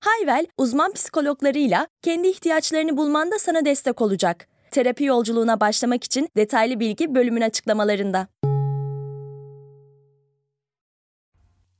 Hayvel, uzman psikologlarıyla kendi ihtiyaçlarını bulmanda sana destek olacak. Terapi yolculuğuna başlamak için detaylı bilgi bölümün açıklamalarında.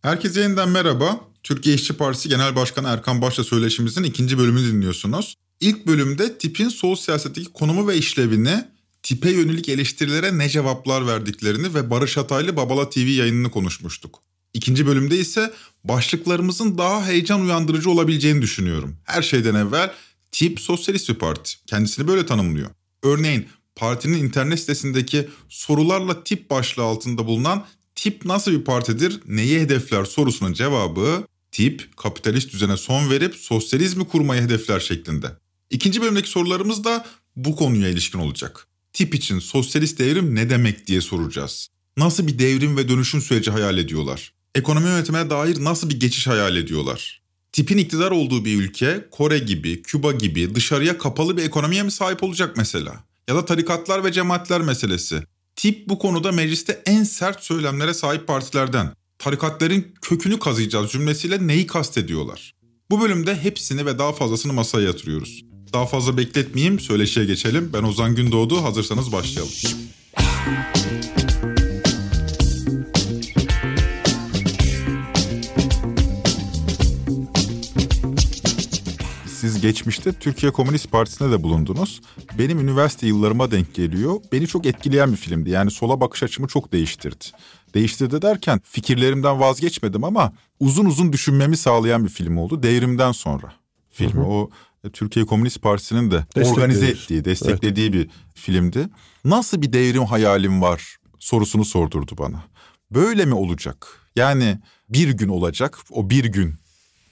Herkese yeniden merhaba. Türkiye İşçi Partisi Genel Başkanı Erkan Baş'la söyleşimizin ikinci bölümünü dinliyorsunuz. İlk bölümde tipin sol siyasetteki konumu ve işlevini, tipe yönelik eleştirilere ne cevaplar verdiklerini ve Barış Ataylı Babala TV yayınını konuşmuştuk. İkinci bölümde ise başlıklarımızın daha heyecan uyandırıcı olabileceğini düşünüyorum. Her şeyden evvel tip sosyalist bir parti. Kendisini böyle tanımlıyor. Örneğin partinin internet sitesindeki sorularla tip başlığı altında bulunan tip nasıl bir partidir, neyi hedefler sorusunun cevabı tip kapitalist düzene son verip sosyalizmi kurmayı hedefler şeklinde. İkinci bölümdeki sorularımız da bu konuya ilişkin olacak. Tip için sosyalist devrim ne demek diye soracağız. Nasıl bir devrim ve dönüşüm süreci hayal ediyorlar? Ekonomi yönetimine dair nasıl bir geçiş hayal ediyorlar? Tipin iktidar olduğu bir ülke Kore gibi, Küba gibi dışarıya kapalı bir ekonomiye mi sahip olacak mesela? Ya da tarikatlar ve cemaatler meselesi. Tip bu konuda mecliste en sert söylemlere sahip partilerden. Tarikatların kökünü kazıyacağız cümlesiyle neyi kastediyorlar? Bu bölümde hepsini ve daha fazlasını masaya yatırıyoruz. Daha fazla bekletmeyeyim, söyleşiye geçelim. Ben Ozan Gündoğdu, hazırsanız başlayalım. Geçmişte Türkiye Komünist Partisi'ne de bulundunuz. Benim üniversite yıllarıma denk geliyor. Beni çok etkileyen bir filmdi. Yani sola bakış açımı çok değiştirdi. Değiştirdi derken fikirlerimden vazgeçmedim ama uzun uzun düşünmemi sağlayan bir film oldu. Devrimden sonra filmi. Hı hı. O e, Türkiye Komünist Partisi'nin de organize ettiği, desteklediği evet. bir filmdi. Nasıl bir devrim hayalim var sorusunu sordurdu bana. Böyle mi olacak? Yani bir gün olacak, o bir gün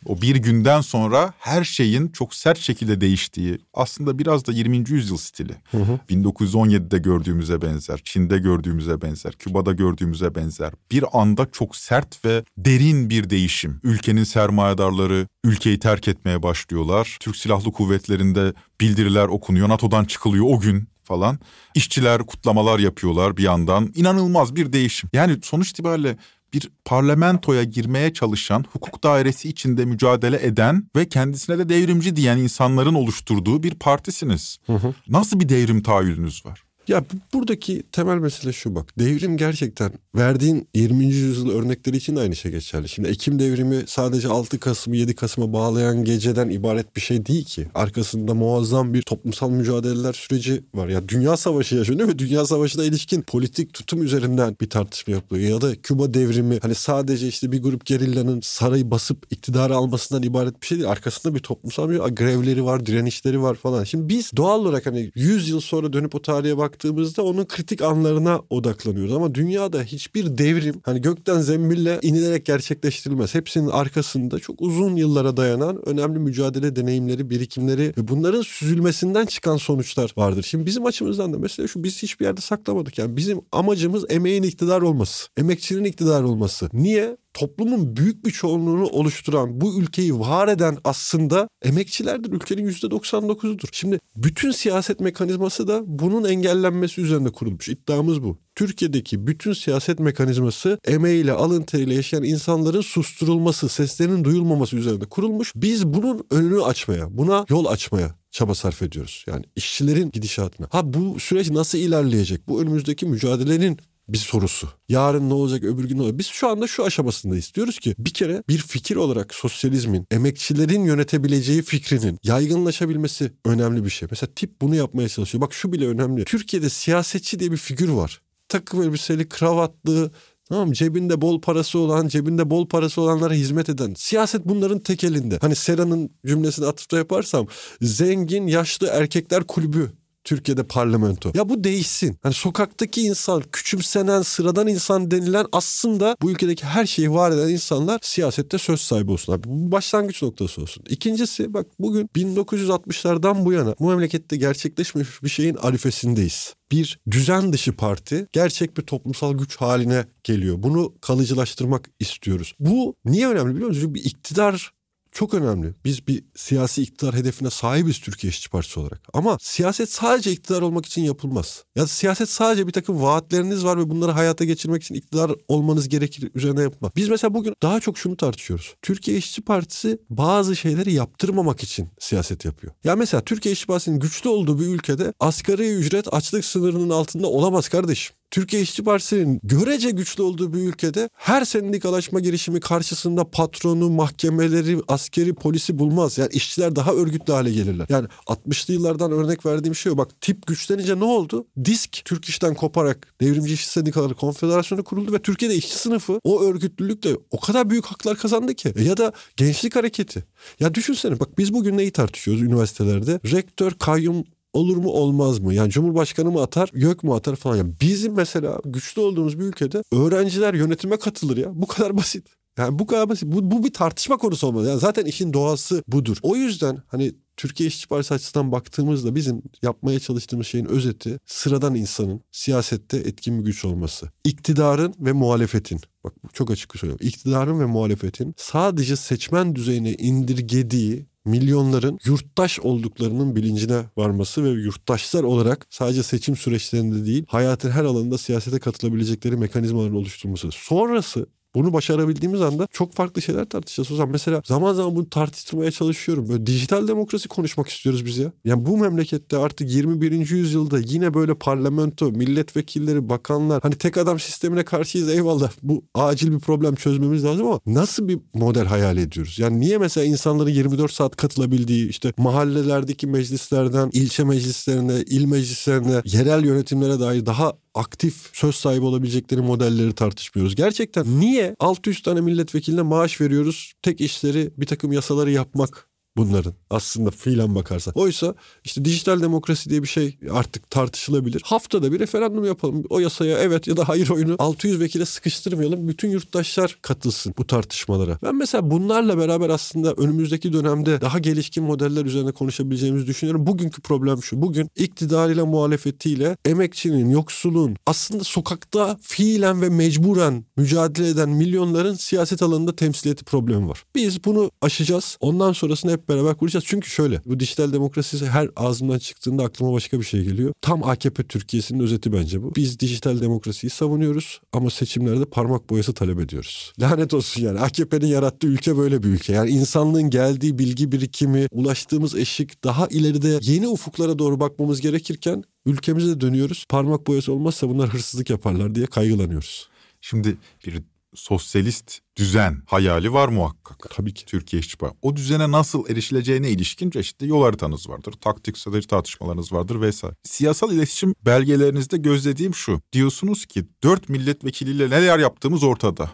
o bir günden sonra her şeyin çok sert şekilde değiştiği aslında biraz da 20. yüzyıl stili. Hı hı. 1917'de gördüğümüze benzer, Çin'de gördüğümüze benzer, Küba'da gördüğümüze benzer. Bir anda çok sert ve derin bir değişim. Ülkenin sermayedarları ülkeyi terk etmeye başlıyorlar. Türk Silahlı Kuvvetleri'nde bildiriler okunuyor, NATO'dan çıkılıyor o gün falan. İşçiler kutlamalar yapıyorlar bir yandan. İnanılmaz bir değişim. Yani sonuç itibariyle bir parlamentoya girmeye çalışan, hukuk dairesi içinde mücadele eden ve kendisine de devrimci diyen insanların oluşturduğu bir partisiniz. Hı hı. Nasıl bir devrim tahayyülünüz var? Ya buradaki temel mesele şu bak. Devrim gerçekten verdiğin 20. yüzyıl örnekleri için de aynı şey geçerli. Şimdi Ekim devrimi sadece 6 Kasım'ı 7 Kasım'a bağlayan geceden ibaret bir şey değil ki. Arkasında muazzam bir toplumsal mücadeleler süreci var. Ya Dünya Savaşı yaşanıyor ve Dünya Savaşı'na ilişkin politik tutum üzerinden bir tartışma yapılıyor. Ya da Küba devrimi hani sadece işte bir grup gerillanın sarayı basıp iktidarı almasından ibaret bir şey değil. Arkasında bir toplumsal bir grevleri var, direnişleri var falan. Şimdi biz doğal olarak hani 100 yıl sonra dönüp o tarihe bak baktığımızda onun kritik anlarına odaklanıyoruz. Ama dünyada hiçbir devrim hani gökten zembille inilerek gerçekleştirilmez. Hepsinin arkasında çok uzun yıllara dayanan önemli mücadele deneyimleri, birikimleri ve bunların süzülmesinden çıkan sonuçlar vardır. Şimdi bizim açımızdan da mesela şu biz hiçbir yerde saklamadık. Yani bizim amacımız emeğin iktidar olması. Emekçinin iktidar olması. Niye? Toplumun büyük bir çoğunluğunu oluşturan bu ülkeyi var eden aslında emekçilerdir. Ülkenin %99'udur. Şimdi bütün siyaset mekanizması da bunun engellenmesi üzerine kurulmuş. İddiamız bu. Türkiye'deki bütün siyaset mekanizması emeğiyle, alın teriyle yaşayan insanların susturulması, seslerinin duyulmaması üzerine kurulmuş. Biz bunun önünü açmaya, buna yol açmaya çaba sarf ediyoruz. Yani işçilerin gidişatına. Ha bu süreç nasıl ilerleyecek? Bu önümüzdeki mücadelenin bir sorusu. Yarın ne olacak, öbür gün ne olacak? Biz şu anda şu aşamasında istiyoruz ki bir kere bir fikir olarak sosyalizmin, emekçilerin yönetebileceği fikrinin yaygınlaşabilmesi önemli bir şey. Mesela tip bunu yapmaya çalışıyor. Bak şu bile önemli. Türkiye'de siyasetçi diye bir figür var. Takım elbiseli, kravatlı, Tamam cebinde bol parası olan, cebinde bol parası olanlara hizmet eden. Siyaset bunların tek elinde. Hani Sera'nın cümlesini atıfta yaparsam zengin yaşlı erkekler kulübü Türkiye'de parlamento. Ya bu değişsin. Hani sokaktaki insan, küçümsenen, sıradan insan denilen aslında bu ülkedeki her şeyi var eden insanlar siyasette söz sahibi olsun. Abi. Bu başlangıç noktası olsun. İkincisi bak bugün 1960'lardan bu yana bu memlekette gerçekleşmiş bir şeyin arifesindeyiz bir düzen dışı parti gerçek bir toplumsal güç haline geliyor. Bunu kalıcılaştırmak istiyoruz. Bu niye önemli biliyor musunuz? Çünkü bir iktidar çok önemli. Biz bir siyasi iktidar hedefine sahibiz Türkiye İşçi Partisi olarak. Ama siyaset sadece iktidar olmak için yapılmaz. Ya siyaset sadece bir takım vaatleriniz var ve bunları hayata geçirmek için iktidar olmanız gerekir üzerine yapma. Biz mesela bugün daha çok şunu tartışıyoruz. Türkiye İşçi Partisi bazı şeyleri yaptırmamak için siyaset yapıyor. Ya mesela Türkiye İşçi Partisi'nin güçlü olduğu bir ülkede asgari ücret açlık sınırının altında olamaz kardeşim. Türkiye İşçi Partisi'nin görece güçlü olduğu bir ülkede her sendikalaşma girişimi karşısında patronu, mahkemeleri, askeri, polisi bulmaz. Yani işçiler daha örgütlü hale gelirler. Yani 60'lı yıllardan örnek verdiğim şey o. Bak tip güçlenince ne oldu? Disk Türk İş'ten koparak Devrimci İşçi Sendikaları Konfederasyonu kuruldu ve Türkiye'de işçi sınıfı o örgütlülükle o kadar büyük haklar kazandı ki. Ya da gençlik hareketi. Ya düşünsene bak biz bugün neyi tartışıyoruz üniversitelerde? Rektör, kayyum olur mu olmaz mı? Yani Cumhurbaşkanı mı atar, gök mü atar falan. Yani bizim mesela güçlü olduğumuz bir ülkede öğrenciler yönetime katılır ya. Bu kadar basit. Yani bu kadar basit. Bu, bu bir tartışma konusu olmalı. Yani zaten işin doğası budur. O yüzden hani Türkiye İşçi Partisi açısından baktığımızda bizim yapmaya çalıştığımız şeyin özeti sıradan insanın siyasette etkin bir güç olması. İktidarın ve muhalefetin bak çok açık söylüyorum. İktidarın ve muhalefetin sadece seçmen düzeyine indirgediği milyonların yurttaş olduklarının bilincine varması ve yurttaşlar olarak sadece seçim süreçlerinde değil hayatın her alanında siyasete katılabilecekleri mekanizmaların oluşturması. Sonrası bunu başarabildiğimiz anda çok farklı şeyler tartışacağız. O zaman mesela zaman zaman bunu tartıştırmaya çalışıyorum. Böyle dijital demokrasi konuşmak istiyoruz biz ya. Yani bu memlekette artık 21. yüzyılda yine böyle parlamento, milletvekilleri, bakanlar hani tek adam sistemine karşıyız eyvallah. Bu acil bir problem çözmemiz lazım ama nasıl bir model hayal ediyoruz? Yani niye mesela insanların 24 saat katılabildiği işte mahallelerdeki meclislerden ilçe meclislerine, il meclislerine, yerel yönetimlere dair daha aktif söz sahibi olabilecekleri modelleri tartışmıyoruz. Gerçekten niye 600 tane milletvekiline maaş veriyoruz? Tek işleri bir takım yasaları yapmak bunların aslında fiilen bakarsa. Oysa işte dijital demokrasi diye bir şey artık tartışılabilir. Haftada bir referandum yapalım. O yasaya evet ya da hayır oyunu 600 vekile sıkıştırmayalım. Bütün yurttaşlar katılsın bu tartışmalara. Ben mesela bunlarla beraber aslında önümüzdeki dönemde daha gelişkin modeller üzerine konuşabileceğimizi düşünüyorum. Bugünkü problem şu. Bugün iktidarıyla muhalefetiyle emekçinin, yoksulun aslında sokakta fiilen ve mecburen mücadele eden milyonların siyaset alanında temsiliyeti problemi var. Biz bunu aşacağız. Ondan sonrasını hep beraber kuracağız. Çünkü şöyle bu dijital demokrasi her ağzımdan çıktığında aklıma başka bir şey geliyor. Tam AKP Türkiye'sinin özeti bence bu. Biz dijital demokrasiyi savunuyoruz ama seçimlerde parmak boyası talep ediyoruz. Lanet olsun yani AKP'nin yarattığı ülke böyle bir ülke. Yani insanlığın geldiği bilgi birikimi, ulaştığımız eşik daha ileride yeni ufuklara doğru bakmamız gerekirken ülkemize dönüyoruz. Parmak boyası olmazsa bunlar hırsızlık yaparlar diye kaygılanıyoruz. Şimdi bir sosyalist düzen hayali var muhakkak. Tabii ki. Türkiye İşçi Partisi. O düzene nasıl erişileceğine ilişkin çeşitli yol haritanız vardır. Taktik strateji tartışmalarınız vardır vesaire. Siyasal iletişim belgelerinizde gözlediğim şu. Diyorsunuz ki dört milletvekiliyle neler yaptığımız ortada.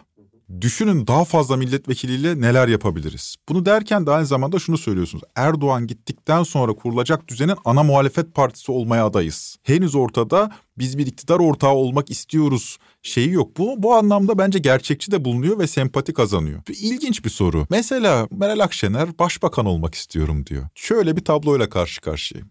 Düşünün daha fazla milletvekiliyle neler yapabiliriz? Bunu derken de aynı zamanda şunu söylüyorsunuz. Erdoğan gittikten sonra kurulacak düzenin ana muhalefet partisi olmaya adayız. Henüz ortada biz bir iktidar ortağı olmak istiyoruz şeyi yok. Bu, bu anlamda bence gerçekçi de bulunuyor ve sempati kazanıyor. İlginç bir soru. Mesela Meral Akşener başbakan olmak istiyorum diyor. Şöyle bir tabloyla karşı karşıyayım.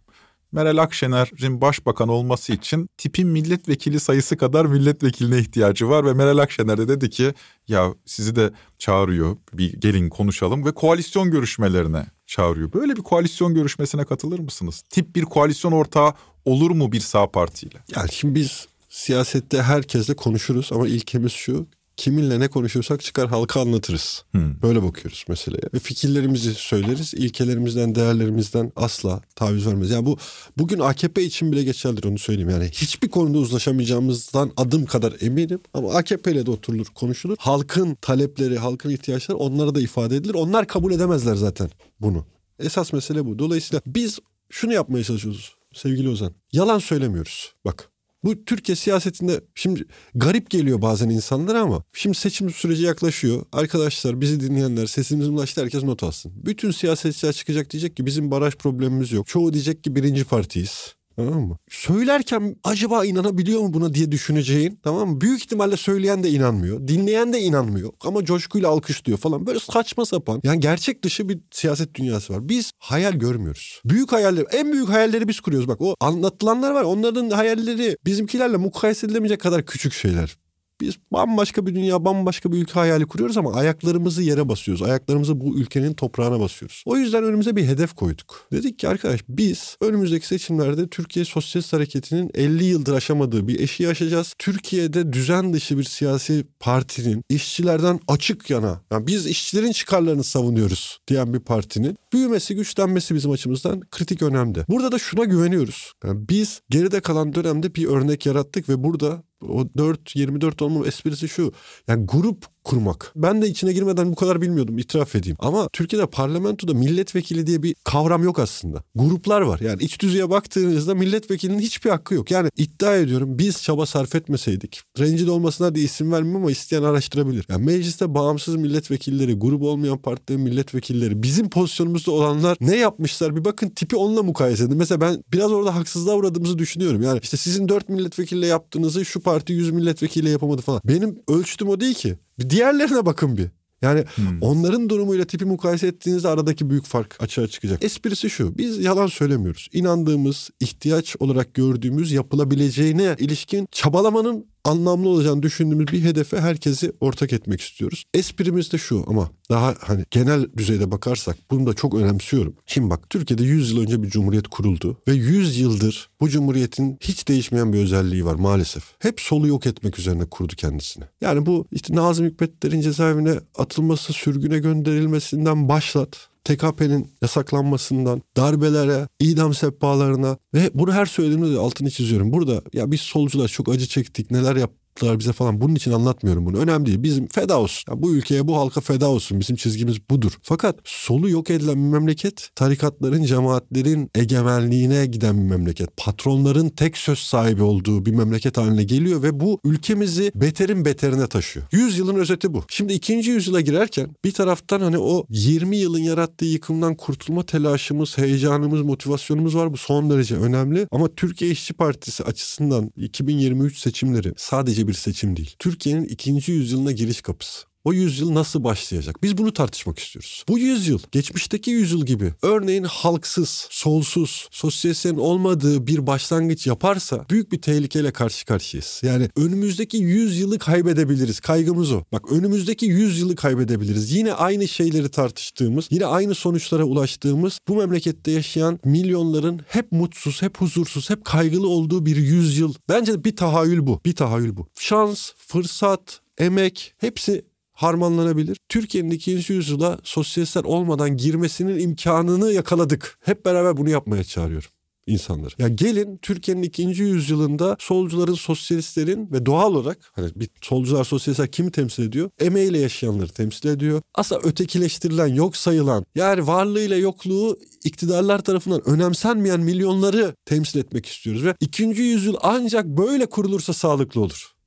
Meral Akşener'in başbakan olması için tipin milletvekili sayısı kadar milletvekiline ihtiyacı var ve Meral Akşener de dedi ki ya sizi de çağırıyor bir gelin konuşalım ve koalisyon görüşmelerine çağırıyor. Böyle bir koalisyon görüşmesine katılır mısınız? Tip bir koalisyon ortağı olur mu bir sağ partiyle? Yani şimdi biz siyasette herkesle konuşuruz ama ilkemiz şu kiminle ne konuşursak çıkar halka anlatırız. Hmm. Böyle bakıyoruz meseleye. Ve fikirlerimizi söyleriz. İlkelerimizden, değerlerimizden asla taviz vermez. Yani bu bugün AKP için bile geçerlidir onu söyleyeyim. Yani hiçbir konuda uzlaşamayacağımızdan adım kadar eminim. Ama AKP ile de oturulur, konuşulur. Halkın talepleri, halkın ihtiyaçları onlara da ifade edilir. Onlar kabul edemezler zaten bunu. Esas mesele bu. Dolayısıyla biz şunu yapmaya çalışıyoruz sevgili Ozan. Yalan söylemiyoruz. Bak bu Türkiye siyasetinde şimdi garip geliyor bazen insanlara ama şimdi seçim süreci yaklaşıyor. Arkadaşlar bizi dinleyenler sesimiz ulaştı herkes not alsın. Bütün siyasetçiler çıkacak diyecek ki bizim baraj problemimiz yok. Çoğu diyecek ki birinci partiyiz. Tamam mı? Söylerken acaba inanabiliyor mu buna diye düşüneceğin tamam mı? Büyük ihtimalle söyleyen de inanmıyor. Dinleyen de inanmıyor. Ama coşkuyla alkışlıyor falan. Böyle saçma sapan. Yani gerçek dışı bir siyaset dünyası var. Biz hayal görmüyoruz. Büyük hayaller, en büyük hayalleri biz kuruyoruz. Bak o anlatılanlar var. Onların hayalleri bizimkilerle mukayese edilemeyecek kadar küçük şeyler. Biz bambaşka bir dünya, bambaşka bir ülke hayali kuruyoruz ama ayaklarımızı yere basıyoruz. Ayaklarımızı bu ülkenin toprağına basıyoruz. O yüzden önümüze bir hedef koyduk. Dedik ki arkadaş biz önümüzdeki seçimlerde Türkiye Sosyalist Hareketi'nin 50 yıldır aşamadığı bir eşiği aşacağız. Türkiye'de düzen dışı bir siyasi partinin işçilerden açık yana, yani biz işçilerin çıkarlarını savunuyoruz diyen bir partinin büyümesi, güçlenmesi bizim açımızdan kritik önemli. Burada da şuna güveniyoruz. Yani biz geride kalan dönemde bir örnek yarattık ve burada o 4-24 olmanın esprisi şu. Yani grup kurmak. Ben de içine girmeden bu kadar bilmiyordum itiraf edeyim. Ama Türkiye'de parlamentoda milletvekili diye bir kavram yok aslında. Gruplar var. Yani iç düzeye baktığınızda milletvekilinin hiçbir hakkı yok. Yani iddia ediyorum biz çaba sarf etmeseydik. Rencide olmasına diye isim vermem ama isteyen araştırabilir. Yani mecliste bağımsız milletvekilleri, grup olmayan partilerin milletvekilleri, bizim pozisyonumuzda olanlar ne yapmışlar bir bakın tipi onunla mukayese edin. Mesela ben biraz orada haksızlığa uğradığımızı düşünüyorum. Yani işte sizin 4 milletvekiliyle yaptığınızı şu parti 100 milletvekiliyle yapamadı falan. Benim ölçtüm o değil ki. Bir diğerlerine bakın bir. Yani hmm. onların durumuyla tipi mukayese ettiğinizde aradaki büyük fark açığa çıkacak. Esprisi şu. Biz yalan söylemiyoruz. İnandığımız, ihtiyaç olarak gördüğümüz yapılabileceğine ilişkin çabalamanın anlamlı olacağını düşündüğümüz bir hedefe herkesi ortak etmek istiyoruz. Esprimiz de şu ama daha hani genel düzeyde bakarsak bunu da çok önemsiyorum. Şimdi bak Türkiye'de 100 yıl önce bir cumhuriyet kuruldu ve 100 yıldır bu cumhuriyetin hiç değişmeyen bir özelliği var maalesef. Hep solu yok etmek üzerine kurdu kendisini. Yani bu işte Nazım Hikmetler'in cezaevine atılması, sürgüne gönderilmesinden başlat TKP'nin yasaklanmasından, darbelere, idam sehpalarına ve bunu her söylediğimde de altını çiziyorum. Burada ya biz solcular çok acı çektik, neler yap yaptılar bize falan. Bunun için anlatmıyorum bunu. Önemli değil. Bizim feda olsun. Yani bu ülkeye, bu halka feda olsun. Bizim çizgimiz budur. Fakat solu yok edilen bir memleket tarikatların, cemaatlerin egemenliğine giden bir memleket. Patronların tek söz sahibi olduğu bir memleket haline geliyor ve bu ülkemizi beterin beterine taşıyor. 100 yılın özeti bu. Şimdi ikinci yüzyıla girerken bir taraftan hani o 20 yılın yarattığı yıkımdan kurtulma telaşımız, heyecanımız, motivasyonumuz var. Bu son derece önemli. Ama Türkiye İşçi Partisi açısından 2023 seçimleri sadece bir seçim değil. Türkiye'nin ikinci yüzyılına giriş kapısı. O yüzyıl nasıl başlayacak? Biz bunu tartışmak istiyoruz. Bu yüzyıl geçmişteki yüzyıl gibi örneğin halksız, solsuz, sosyalistlerin olmadığı bir başlangıç yaparsa büyük bir tehlikeyle karşı karşıyayız. Yani önümüzdeki yüzyılı kaybedebiliriz. Kaygımız o. Bak önümüzdeki yüzyılı kaybedebiliriz. Yine aynı şeyleri tartıştığımız, yine aynı sonuçlara ulaştığımız bu memlekette yaşayan milyonların hep mutsuz, hep huzursuz, hep kaygılı olduğu bir yüzyıl. Bence bir tahayyül bu. Bir tahayyül bu. Şans, fırsat, emek hepsi harmanlanabilir. Türkiye'nin ikinci yüzyıla sosyalistler olmadan girmesinin imkanını yakaladık. Hep beraber bunu yapmaya çağırıyorum insanları. Ya gelin Türkiye'nin ikinci yüzyılında solcuların, sosyalistlerin ve doğal olarak hani bir solcular, sosyalistler kimi temsil ediyor? Emeğiyle yaşayanları temsil ediyor. Asla ötekileştirilen, yok sayılan, yani varlığıyla yokluğu iktidarlar tarafından önemsenmeyen milyonları temsil etmek istiyoruz ve ikinci yüzyıl ancak böyle kurulursa sağlıklı olur.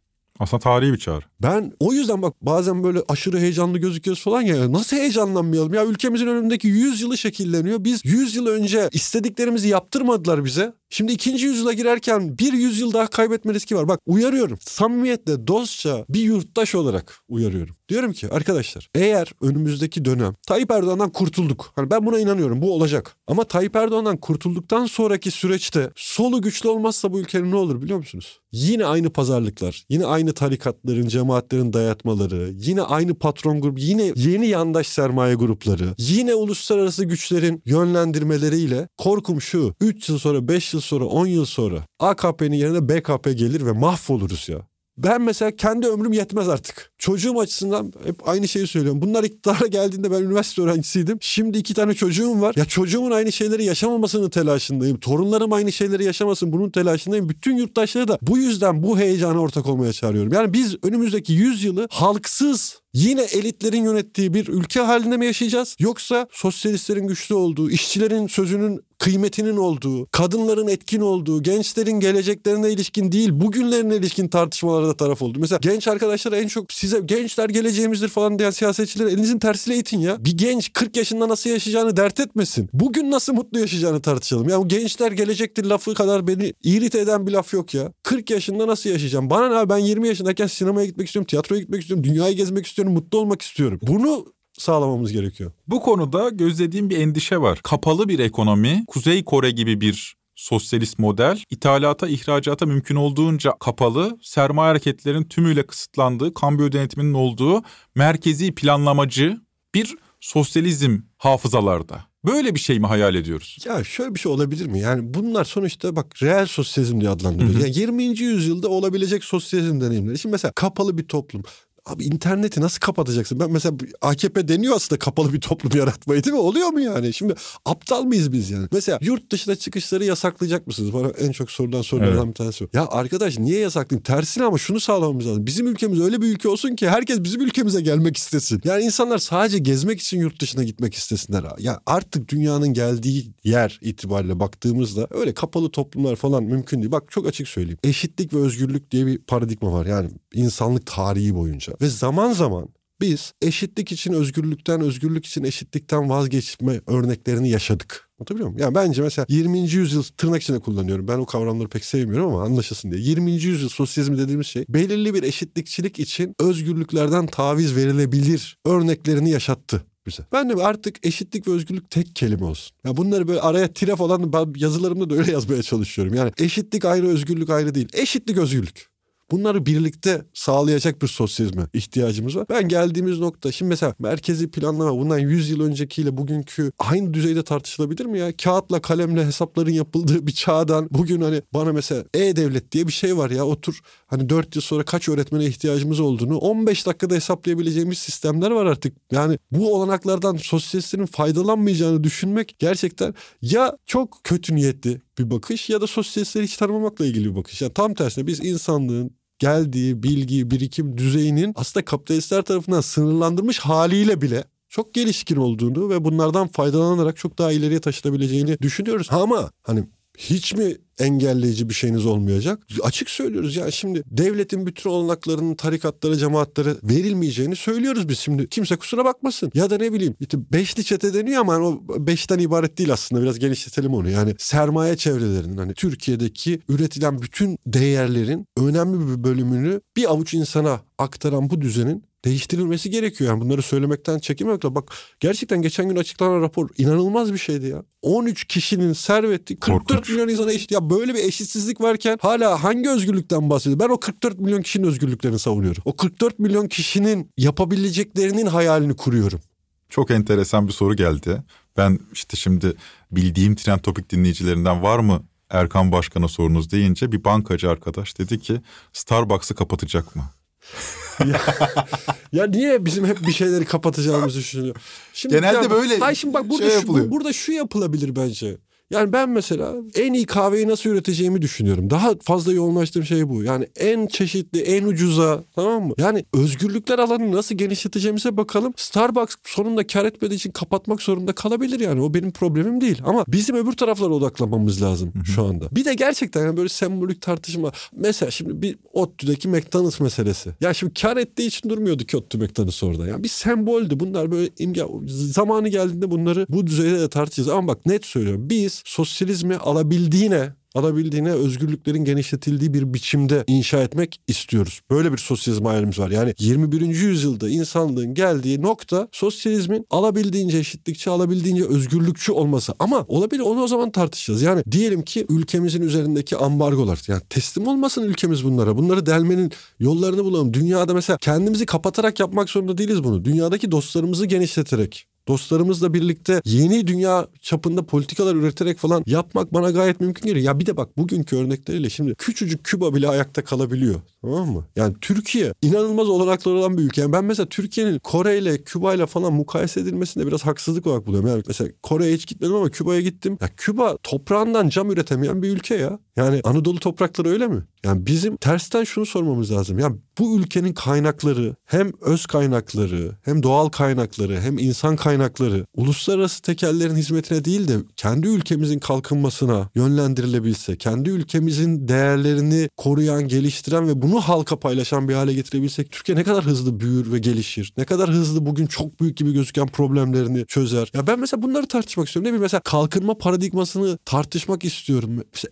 Aslında tarihi bir çağrı. Ben o yüzden bak bazen böyle aşırı heyecanlı gözüküyoruz falan ya. Nasıl heyecanlanmayalım? Ya ülkemizin önündeki 100 yılı şekilleniyor. Biz 100 yıl önce istediklerimizi yaptırmadılar bize. Şimdi ikinci yüzyıla girerken bir yüzyıl daha kaybetme riski var. Bak uyarıyorum. Samimiyetle, dostça bir yurttaş olarak uyarıyorum. Diyorum ki arkadaşlar eğer önümüzdeki dönem Tayyip Erdoğan'dan kurtulduk. Hani ben buna inanıyorum bu olacak. Ama Tayyip Erdoğan'dan kurtulduktan sonraki süreçte solu güçlü olmazsa bu ülkenin ne olur biliyor musunuz? Yine aynı pazarlıklar, yine aynı tarikatların, cemaatlerin dayatmaları, yine aynı patron grubu, yine yeni yandaş sermaye grupları, yine uluslararası güçlerin yönlendirmeleriyle korkum şu 3 yıl sonra 5 yıl sonra 10 yıl sonra AKP'nin yerine BKP gelir ve mahvoluruz ya. Ben mesela kendi ömrüm yetmez artık. Çocuğum açısından hep aynı şeyi söylüyorum. Bunlar iktidara geldiğinde ben üniversite öğrencisiydim. Şimdi iki tane çocuğum var. Ya çocuğumun aynı şeyleri yaşamamasının telaşındayım. Torunlarım aynı şeyleri yaşamasın bunun telaşındayım. Bütün yurttaşları da bu yüzden bu heyecana ortak olmaya çağırıyorum. Yani biz önümüzdeki 100 yılı halksız Yine elitlerin yönettiği bir ülke halinde mi yaşayacağız? Yoksa sosyalistlerin güçlü olduğu, işçilerin sözünün kıymetinin olduğu, kadınların etkin olduğu, gençlerin geleceklerine ilişkin değil bugünlerine ilişkin tartışmalarda taraf oldu. Mesela genç arkadaşlar en çok size gençler geleceğimizdir falan diyen siyasetçiler elinizin tersiyle itin ya. Bir genç 40 yaşında nasıl yaşayacağını dert etmesin. Bugün nasıl mutlu yaşayacağını tartışalım. Ya bu gençler gelecektir lafı kadar beni irite eden bir laf yok ya. 40 yaşında nasıl yaşayacağım? Bana ne ben 20 yaşındayken sinemaya gitmek istiyorum, tiyatroya gitmek istiyorum, dünyayı gezmek istiyorum, mutlu olmak istiyorum. Bunu sağlamamız gerekiyor. Bu konuda gözlediğim bir endişe var. Kapalı bir ekonomi, Kuzey Kore gibi bir sosyalist model, ithalata, ihracata mümkün olduğunca kapalı, sermaye hareketlerin tümüyle kısıtlandığı, kambiyo denetiminin olduğu merkezi planlamacı bir sosyalizm hafızalarda. Böyle bir şey mi hayal ediyoruz? Ya şöyle bir şey olabilir mi? Yani bunlar sonuçta bak reel sosyalizm diye adlandırılıyor. Yani 20. yüzyılda olabilecek sosyalizm deneyimleri. Şimdi mesela kapalı bir toplum. Abi interneti nasıl kapatacaksın? Ben mesela AKP deniyor aslında kapalı bir toplum yaratmayı değil mi? Oluyor mu yani? Şimdi aptal mıyız biz yani? Mesela yurt dışına çıkışları yasaklayacak mısınız? Bana en çok sorulan sorulardan evet. bir tanesi o. Ya arkadaş niye yasaklayayım? Tersine ama şunu sağlamamız lazım. Bizim ülkemiz öyle bir ülke olsun ki herkes bizim ülkemize gelmek istesin. Yani insanlar sadece gezmek için yurt dışına gitmek istesinler. Ya artık dünyanın geldiği yer itibariyle baktığımızda öyle kapalı toplumlar falan mümkün değil. Bak çok açık söyleyeyim. Eşitlik ve özgürlük diye bir paradigma var. Yani insanlık tarihi boyunca. Ve zaman zaman biz eşitlik için özgürlükten, özgürlük için eşitlikten vazgeçme örneklerini yaşadık. Anlatabiliyor muyum? Yani bence mesela 20. yüzyıl tırnak içinde kullanıyorum. Ben o kavramları pek sevmiyorum ama anlaşılsın diye. 20. yüzyıl sosyalizmi dediğimiz şey belirli bir eşitlikçilik için özgürlüklerden taviz verilebilir örneklerini yaşattı bize. Ben de artık eşitlik ve özgürlük tek kelime olsun. Ya bunları böyle araya tire falan ben yazılarımda da öyle yazmaya çalışıyorum. Yani eşitlik ayrı, özgürlük ayrı değil. Eşitlik, özgürlük. Bunları birlikte sağlayacak bir sosyalizme ihtiyacımız var. Ben geldiğimiz nokta şimdi mesela merkezi planlama bundan 100 yıl öncekiyle bugünkü aynı düzeyde tartışılabilir mi ya? Kağıtla kalemle hesapların yapıldığı bir çağdan bugün hani bana mesela e-devlet diye bir şey var ya otur hani 4 yıl sonra kaç öğretmene ihtiyacımız olduğunu 15 dakikada hesaplayabileceğimiz sistemler var artık. Yani bu olanaklardan sosyalistlerin faydalanmayacağını düşünmek gerçekten ya çok kötü niyetli bir bakış ya da sosyalistleri hiç tanımamakla ilgili bir bakış. Yani tam tersine biz insanlığın geldiği bilgi, birikim düzeyinin aslında kapitalistler tarafından sınırlandırmış haliyle bile çok gelişkin olduğunu ve bunlardan faydalanarak çok daha ileriye taşınabileceğini düşünüyoruz. Ama hani hiç mi engelleyici bir şeyiniz olmayacak? Açık söylüyoruz ya şimdi devletin bütün olanaklarının tarikatlara, cemaatlere verilmeyeceğini söylüyoruz biz şimdi. Kimse kusura bakmasın. Ya da ne bileyim işte beşli çete deniyor ama o beşten ibaret değil aslında biraz genişletelim onu. Yani sermaye çevrelerinin hani Türkiye'deki üretilen bütün değerlerin önemli bir bölümünü bir avuç insana aktaran bu düzenin değiştirilmesi gerekiyor. Yani bunları söylemekten çekinmekle bak gerçekten geçen gün açıklanan rapor inanılmaz bir şeydi ya. 13 kişinin serveti 44 Korkunç. milyon insana eşit. Ya böyle bir eşitsizlik varken hala hangi özgürlükten bahsediyor? Ben o 44 milyon kişinin özgürlüklerini savunuyorum. O 44 milyon kişinin yapabileceklerinin hayalini kuruyorum. Çok enteresan bir soru geldi. Ben işte şimdi bildiğim trend topik dinleyicilerinden var mı Erkan Başkan'a sorunuz deyince bir bankacı arkadaş dedi ki Starbucks'ı kapatacak mı? Ya, ya niye bizim hep bir şeyleri kapatacağımızı düşünüyor? Şimdi Genelde ya, böyle hayır şimdi bak burada şey şu, burada şu yapılabilir bence. Yani ben mesela en iyi kahveyi nasıl üreteceğimi düşünüyorum. Daha fazla yoğunlaştığım şey bu. Yani en çeşitli, en ucuza tamam mı? Yani özgürlükler alanını nasıl genişleteceğimize bakalım. Starbucks sonunda kar etmediği için kapatmak zorunda kalabilir yani. O benim problemim değil. Ama bizim öbür taraflara odaklanmamız lazım şu anda. Bir de gerçekten yani böyle sembolik tartışma. Mesela şimdi bir ODTÜ'deki McDonald's meselesi. Ya şimdi kar ettiği için durmuyordu ki ODTÜ McDonald's orada. Yani bir semboldü. Bunlar böyle imga zamanı geldiğinde bunları bu düzeyde de tartışacağız. Ama bak net söylüyorum. Biz sosyalizmi alabildiğine alabildiğine özgürlüklerin genişletildiği bir biçimde inşa etmek istiyoruz. Böyle bir sosyalizm hayalimiz var. Yani 21. yüzyılda insanlığın geldiği nokta sosyalizmin alabildiğince eşitlikçi, alabildiğince özgürlükçü olması. Ama olabilir onu o zaman tartışacağız. Yani diyelim ki ülkemizin üzerindeki ambargolar. Yani teslim olmasın ülkemiz bunlara. Bunları delmenin yollarını bulalım. Dünyada mesela kendimizi kapatarak yapmak zorunda değiliz bunu. Dünyadaki dostlarımızı genişleterek dostlarımızla birlikte yeni dünya çapında politikalar üreterek falan yapmak bana gayet mümkün geliyor. Ya bir de bak bugünkü örnekleriyle şimdi küçücük Küba bile ayakta kalabiliyor. Tamam mı? Yani Türkiye inanılmaz olanakları olan bir ülke. Yani ben mesela Türkiye'nin Kore ile Küba ile falan mukayese edilmesinde biraz haksızlık olarak buluyorum. Yani mesela Kore'ye hiç gitmedim ama Küba'ya gittim. Ya Küba toprağından cam üretemeyen bir ülke ya. Yani Anadolu toprakları öyle mi? Yani bizim tersten şunu sormamız lazım. Ya bu ülkenin kaynakları hem öz kaynakları hem doğal kaynakları hem insan kaynakları uluslararası tekellerin hizmetine değil de kendi ülkemizin kalkınmasına yönlendirilebilse, kendi ülkemizin değerlerini koruyan, geliştiren ve bunu halka paylaşan bir hale getirebilsek Türkiye ne kadar hızlı büyür ve gelişir. Ne kadar hızlı bugün çok büyük gibi gözüken problemlerini çözer. Ya ben mesela bunları tartışmak istiyorum. Ne bileyim mesela kalkınma paradigmasını tartışmak istiyorum. Mesela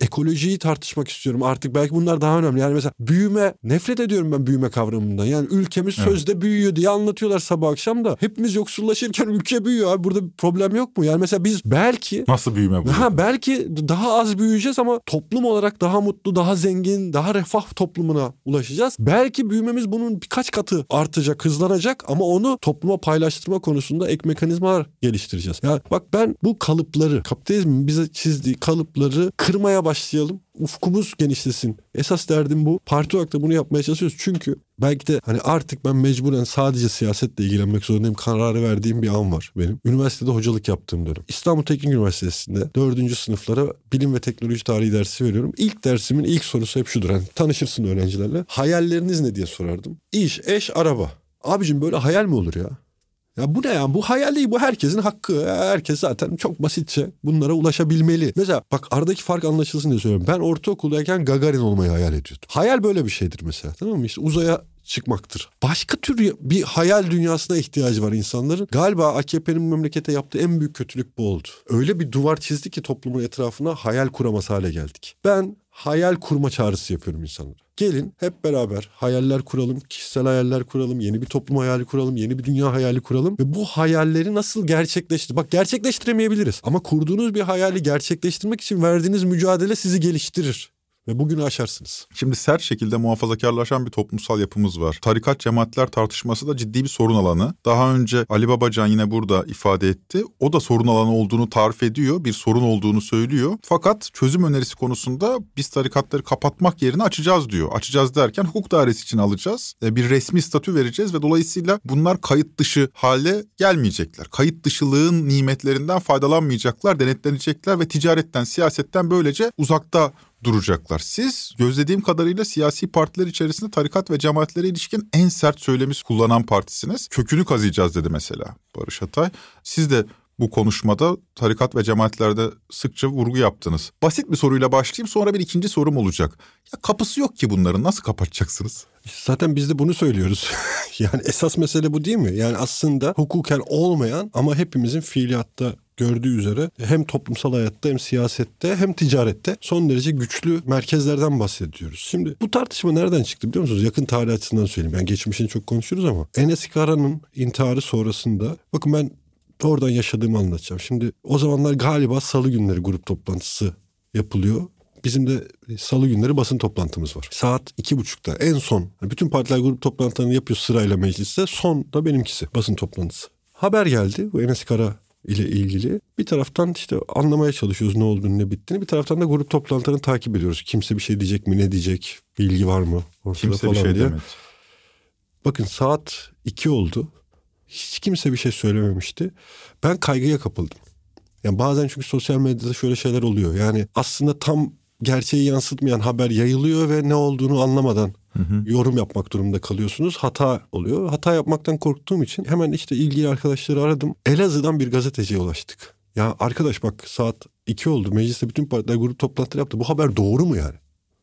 ekolojiyi tartışmak istiyorum. Artık belki bunlar daha önemli. Yani mesela büyüme nefret ediyorum ben büyüme kavramından. Yani ülkemiz evet. sözde büyüyor diye anlatıyorlar sabah akşam da. Hepimiz yoksullaşırken ülke büyüyor abi. Burada bir problem yok mu? Yani mesela biz belki... Nasıl büyüme bu? Ha, belki daha az büyüyeceğiz ama toplum olarak daha mutlu, daha zengin, daha refah toplumuna ulaşacağız. Belki büyümemiz bunun birkaç katı artacak, hızlanacak ama onu topluma paylaştırma konusunda ek mekanizmalar geliştireceğiz. Ya yani bak ben bu kalıpları, kapitalizmin bize çizdiği kalıpları kırmaya başlayalım ufkumuz genişlesin. Esas derdim bu. Parti olarak da bunu yapmaya çalışıyoruz. Çünkü belki de hani artık ben mecburen sadece siyasetle ilgilenmek zorundayım kararı verdiğim bir an var benim. Üniversitede hocalık yaptığım dönem. İstanbul Teknik Üniversitesi'nde dördüncü sınıflara bilim ve teknoloji tarihi dersi veriyorum. İlk dersimin ilk sorusu hep şudur. Hani tanışırsın öğrencilerle. Hayalleriniz ne diye sorardım. İş, eş, araba. Abicim böyle hayal mi olur ya? Ya bu ne ya? Bu hayal değil. Bu herkesin hakkı. Herkes zaten çok basitçe bunlara ulaşabilmeli. Mesela bak aradaki fark anlaşılsın diye söylüyorum. Ben ortaokuldayken Gagarin olmayı hayal ediyordum. Hayal böyle bir şeydir mesela. Tamam mı? İşte uzaya çıkmaktır. Başka tür bir hayal dünyasına ihtiyacı var insanların. Galiba AKP'nin memlekete yaptığı en büyük kötülük bu oldu. Öyle bir duvar çizdi ki toplumun etrafına hayal kuramaz hale geldik. Ben hayal kurma çağrısı yapıyorum insanlara. Gelin hep beraber hayaller kuralım, kişisel hayaller kuralım, yeni bir toplum hayali kuralım, yeni bir dünya hayali kuralım ve bu hayalleri nasıl gerçekleştir? Bak gerçekleştiremeyebiliriz ama kurduğunuz bir hayali gerçekleştirmek için verdiğiniz mücadele sizi geliştirir ve bugünü aşarsınız. Şimdi sert şekilde muhafazakarlaşan bir toplumsal yapımız var. Tarikat cemaatler tartışması da ciddi bir sorun alanı. Daha önce Ali Babacan yine burada ifade etti. O da sorun alanı olduğunu tarif ediyor. Bir sorun olduğunu söylüyor. Fakat çözüm önerisi konusunda biz tarikatları kapatmak yerine açacağız diyor. Açacağız derken hukuk dairesi için alacağız. E, bir resmi statü vereceğiz ve dolayısıyla bunlar kayıt dışı hale gelmeyecekler. Kayıt dışılığın nimetlerinden faydalanmayacaklar, denetlenecekler ve ticaretten, siyasetten böylece uzakta duracaklar. Siz gözlediğim kadarıyla siyasi partiler içerisinde tarikat ve cemaatlere ilişkin en sert söylemi kullanan partisiniz. Kökünü kazıyacağız dedi mesela Barış Atay. Siz de bu konuşmada tarikat ve cemaatlerde sıkça vurgu yaptınız. Basit bir soruyla başlayayım sonra bir ikinci sorum olacak. Ya kapısı yok ki bunların nasıl kapatacaksınız? Zaten biz de bunu söylüyoruz. yani esas mesele bu değil mi? Yani aslında hukuken olmayan ama hepimizin fiiliyatta gördüğü üzere hem toplumsal hayatta hem siyasette hem ticarette son derece güçlü merkezlerden bahsediyoruz. Şimdi bu tartışma nereden çıktı biliyor musunuz? Yakın tarih açısından söyleyeyim. Yani geçmişini çok konuşuruz ama Enes Kara'nın intiharı sonrasında bakın ben oradan yaşadığımı anlatacağım. Şimdi o zamanlar galiba salı günleri grup toplantısı yapılıyor. Bizim de salı günleri basın toplantımız var. Saat iki buçukta en son. Bütün partiler grup toplantılarını yapıyor sırayla mecliste. Son da benimkisi basın toplantısı. Haber geldi. Bu Enes Kara ile ilgili. Bir taraftan işte anlamaya çalışıyoruz ne olduğunu ne bittiğini. Bir taraftan da grup toplantılarını takip ediyoruz. Kimse bir şey diyecek mi ne diyecek bilgi var mı ortada Kimse falan bir şey diye. demedi. Bakın saat iki oldu. Hiç kimse bir şey söylememişti. Ben kaygıya kapıldım. Yani bazen çünkü sosyal medyada şöyle şeyler oluyor. Yani aslında tam gerçeği yansıtmayan haber yayılıyor ve ne olduğunu anlamadan Hı hı. yorum yapmak durumunda kalıyorsunuz. Hata oluyor. Hata yapmaktan korktuğum için hemen işte ilgili arkadaşları aradım. Elazığ'dan bir gazeteciye ulaştık. Ya arkadaş bak saat iki oldu. Mecliste bütün partiler grup toplantıları yaptı. Bu haber doğru mu yani?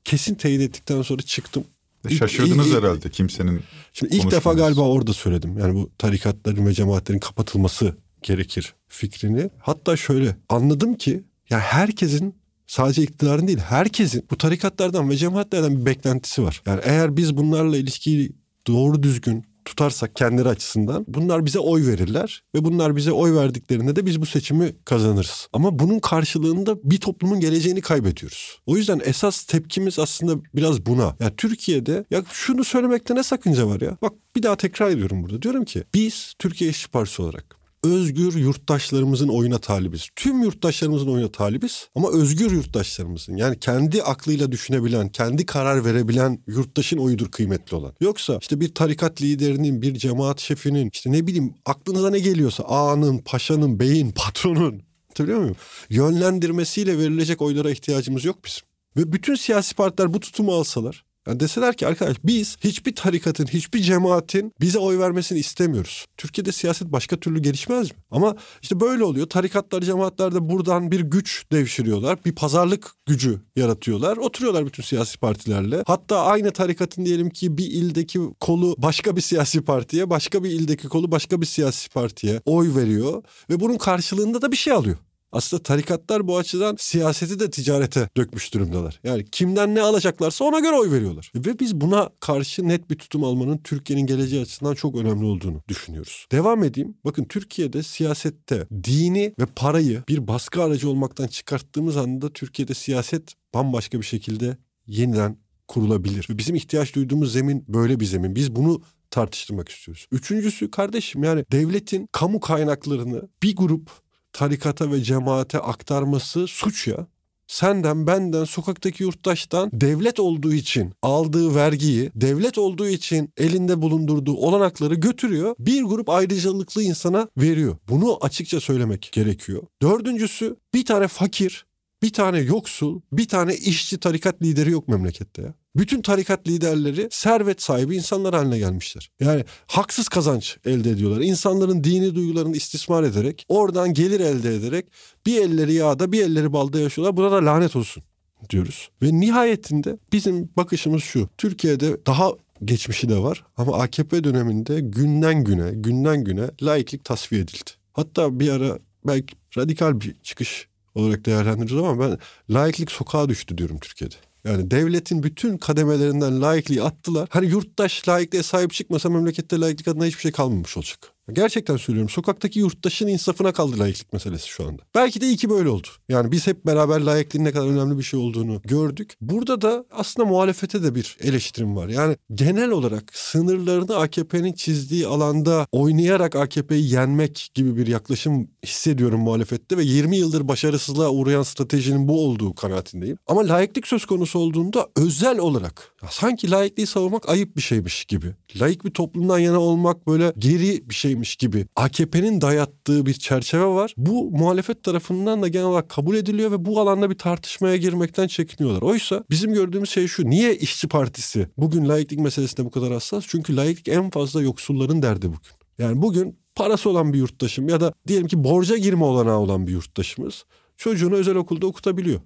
Kesin teyit ettikten sonra çıktım. E şaşırdınız ilk, herhalde kimsenin Şimdi ilk defa galiba orada söyledim. Yani bu tarikatların ve cemaatlerin kapatılması gerekir fikrini. Hatta şöyle anladım ki ya herkesin sadece iktidarın değil herkesin bu tarikatlardan ve cemaatlerden bir beklentisi var. Yani eğer biz bunlarla ilişkiyi doğru düzgün tutarsak kendileri açısından bunlar bize oy verirler ve bunlar bize oy verdiklerinde de biz bu seçimi kazanırız. Ama bunun karşılığında bir toplumun geleceğini kaybediyoruz. O yüzden esas tepkimiz aslında biraz buna. Yani Türkiye'de ya şunu söylemekte ne sakınca var ya? Bak bir daha tekrar ediyorum burada. Diyorum ki biz Türkiye İşçi Partisi olarak özgür yurttaşlarımızın oyuna talibiz. Tüm yurttaşlarımızın oyuna talibiz ama özgür yurttaşlarımızın yani kendi aklıyla düşünebilen, kendi karar verebilen yurttaşın oyudur kıymetli olan. Yoksa işte bir tarikat liderinin, bir cemaat şefinin işte ne bileyim aklınıza ne geliyorsa ağanın, paşanın, beyin, patronun Anlatabiliyor muyum? Yönlendirmesiyle verilecek oylara ihtiyacımız yok bizim. Ve bütün siyasi partiler bu tutumu alsalar yani deseler ki arkadaş biz hiçbir tarikatın, hiçbir cemaatin bize oy vermesini istemiyoruz. Türkiye'de siyaset başka türlü gelişmez mi? Ama işte böyle oluyor. Tarikatlar, cemaatler de buradan bir güç devşiriyorlar. Bir pazarlık gücü yaratıyorlar. Oturuyorlar bütün siyasi partilerle. Hatta aynı tarikatın diyelim ki bir ildeki kolu başka bir siyasi partiye, başka bir ildeki kolu başka bir siyasi partiye oy veriyor. Ve bunun karşılığında da bir şey alıyor. Aslında tarikatlar bu açıdan siyaseti de ticarete dökmüş durumdalar. Yani kimden ne alacaklarsa ona göre oy veriyorlar. Ve biz buna karşı net bir tutum almanın Türkiye'nin geleceği açısından çok önemli olduğunu düşünüyoruz. Devam edeyim. Bakın Türkiye'de siyasette dini ve parayı bir baskı aracı olmaktan çıkarttığımız anda Türkiye'de siyaset bambaşka bir şekilde yeniden kurulabilir. Ve bizim ihtiyaç duyduğumuz zemin böyle bir zemin. Biz bunu tartıştırmak istiyoruz. Üçüncüsü kardeşim yani devletin kamu kaynaklarını bir grup tarikata ve cemaate aktarması suç ya. Senden, benden, sokaktaki yurttaştan devlet olduğu için aldığı vergiyi, devlet olduğu için elinde bulundurduğu olanakları götürüyor. Bir grup ayrıcalıklı insana veriyor. Bunu açıkça söylemek gerekiyor. Dördüncüsü bir tane fakir, bir tane yoksul, bir tane işçi tarikat lideri yok memlekette ya. Bütün tarikat liderleri servet sahibi insanlar haline gelmişler. Yani haksız kazanç elde ediyorlar. İnsanların dini duygularını istismar ederek, oradan gelir elde ederek bir elleri yağda bir elleri balda yaşıyorlar. Buna da lanet olsun diyoruz. Ve nihayetinde bizim bakışımız şu. Türkiye'de daha geçmişi de var ama AKP döneminde günden güne, günden güne laiklik tasfiye edildi. Hatta bir ara belki radikal bir çıkış olarak değerlendiririz ama ben laiklik sokağa düştü diyorum Türkiye'de. Yani devletin bütün kademelerinden laikliği attılar. Hani yurttaş laikliğe sahip çıkmasa memlekette laiklik adına hiçbir şey kalmamış olacak. Gerçekten söylüyorum. Sokaktaki yurttaşın insafına kaldı layıklık meselesi şu anda. Belki de iyi ki böyle oldu. Yani biz hep beraber layıklığın ne kadar önemli bir şey olduğunu gördük. Burada da aslında muhalefete de bir eleştirim var. Yani genel olarak sınırlarını AKP'nin çizdiği alanda oynayarak AKP'yi yenmek gibi bir yaklaşım hissediyorum muhalefette ve 20 yıldır başarısızlığa uğrayan stratejinin bu olduğu kanaatindeyim. Ama layıklık söz konusu olduğunda özel olarak sanki layıklığı savunmak ayıp bir şeymiş gibi. Layık bir toplumdan yana olmak böyle geri bir şey şeymiş gibi AKP'nin dayattığı bir çerçeve var. Bu muhalefet tarafından da genel olarak kabul ediliyor ve bu alanda bir tartışmaya girmekten çekiniyorlar. Oysa bizim gördüğümüz şey şu. Niye işçi partisi bugün layıklık meselesinde bu kadar hassas? Çünkü layıklık en fazla yoksulların derdi bugün. Yani bugün parası olan bir yurttaşım ya da diyelim ki borca girme olanağı olan bir yurttaşımız çocuğunu özel okulda okutabiliyor.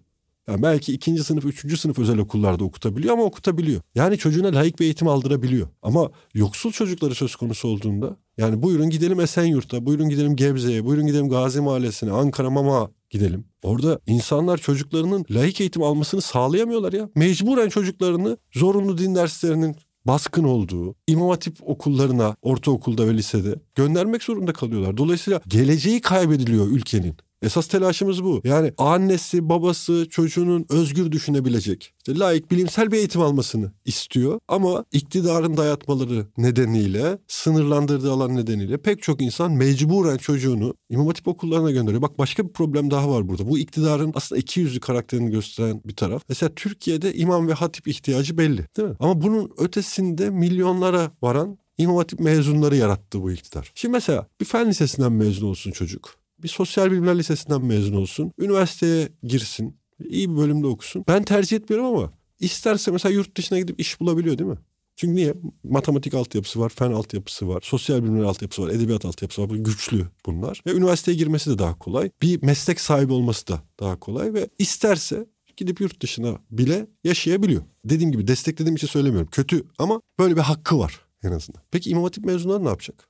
Yani belki ikinci sınıf, üçüncü sınıf özel okullarda okutabiliyor ama okutabiliyor. Yani çocuğuna layık bir eğitim aldırabiliyor. Ama yoksul çocukları söz konusu olduğunda yani buyurun gidelim Esenyurt'a, buyurun gidelim Gebze'ye, buyurun gidelim Gazi Mahallesi'ne, Ankara Mama gidelim. Orada insanlar çocuklarının layık eğitim almasını sağlayamıyorlar ya. Mecburen çocuklarını zorunlu din derslerinin baskın olduğu imam hatip okullarına ortaokulda ve lisede göndermek zorunda kalıyorlar. Dolayısıyla geleceği kaybediliyor ülkenin. Esas telaşımız bu. Yani annesi, babası çocuğunun özgür düşünebilecek, işte layık bilimsel bir eğitim almasını istiyor. Ama iktidarın dayatmaları nedeniyle, sınırlandırdığı alan nedeniyle pek çok insan mecburen çocuğunu İmam Hatip okullarına gönderiyor. Bak başka bir problem daha var burada. Bu iktidarın aslında iki yüzlü karakterini gösteren bir taraf. Mesela Türkiye'de imam ve hatip ihtiyacı belli değil mi? Ama bunun ötesinde milyonlara varan İmam Hatip mezunları yarattı bu iktidar. Şimdi mesela bir fen lisesinden mezun olsun çocuk bir sosyal bilimler lisesinden mezun olsun. Üniversiteye girsin. iyi bir bölümde okusun. Ben tercih etmiyorum ama isterse mesela yurt dışına gidip iş bulabiliyor değil mi? Çünkü niye? Matematik altyapısı var, fen altyapısı var, sosyal bilimler altyapısı var, edebiyat altyapısı var. Güçlü bunlar. Ve üniversiteye girmesi de daha kolay. Bir meslek sahibi olması da daha kolay. Ve isterse gidip yurt dışına bile yaşayabiliyor. Dediğim gibi desteklediğim için söylemiyorum. Kötü ama böyle bir hakkı var en azından. Peki İmam Hatip mezunları ne yapacak?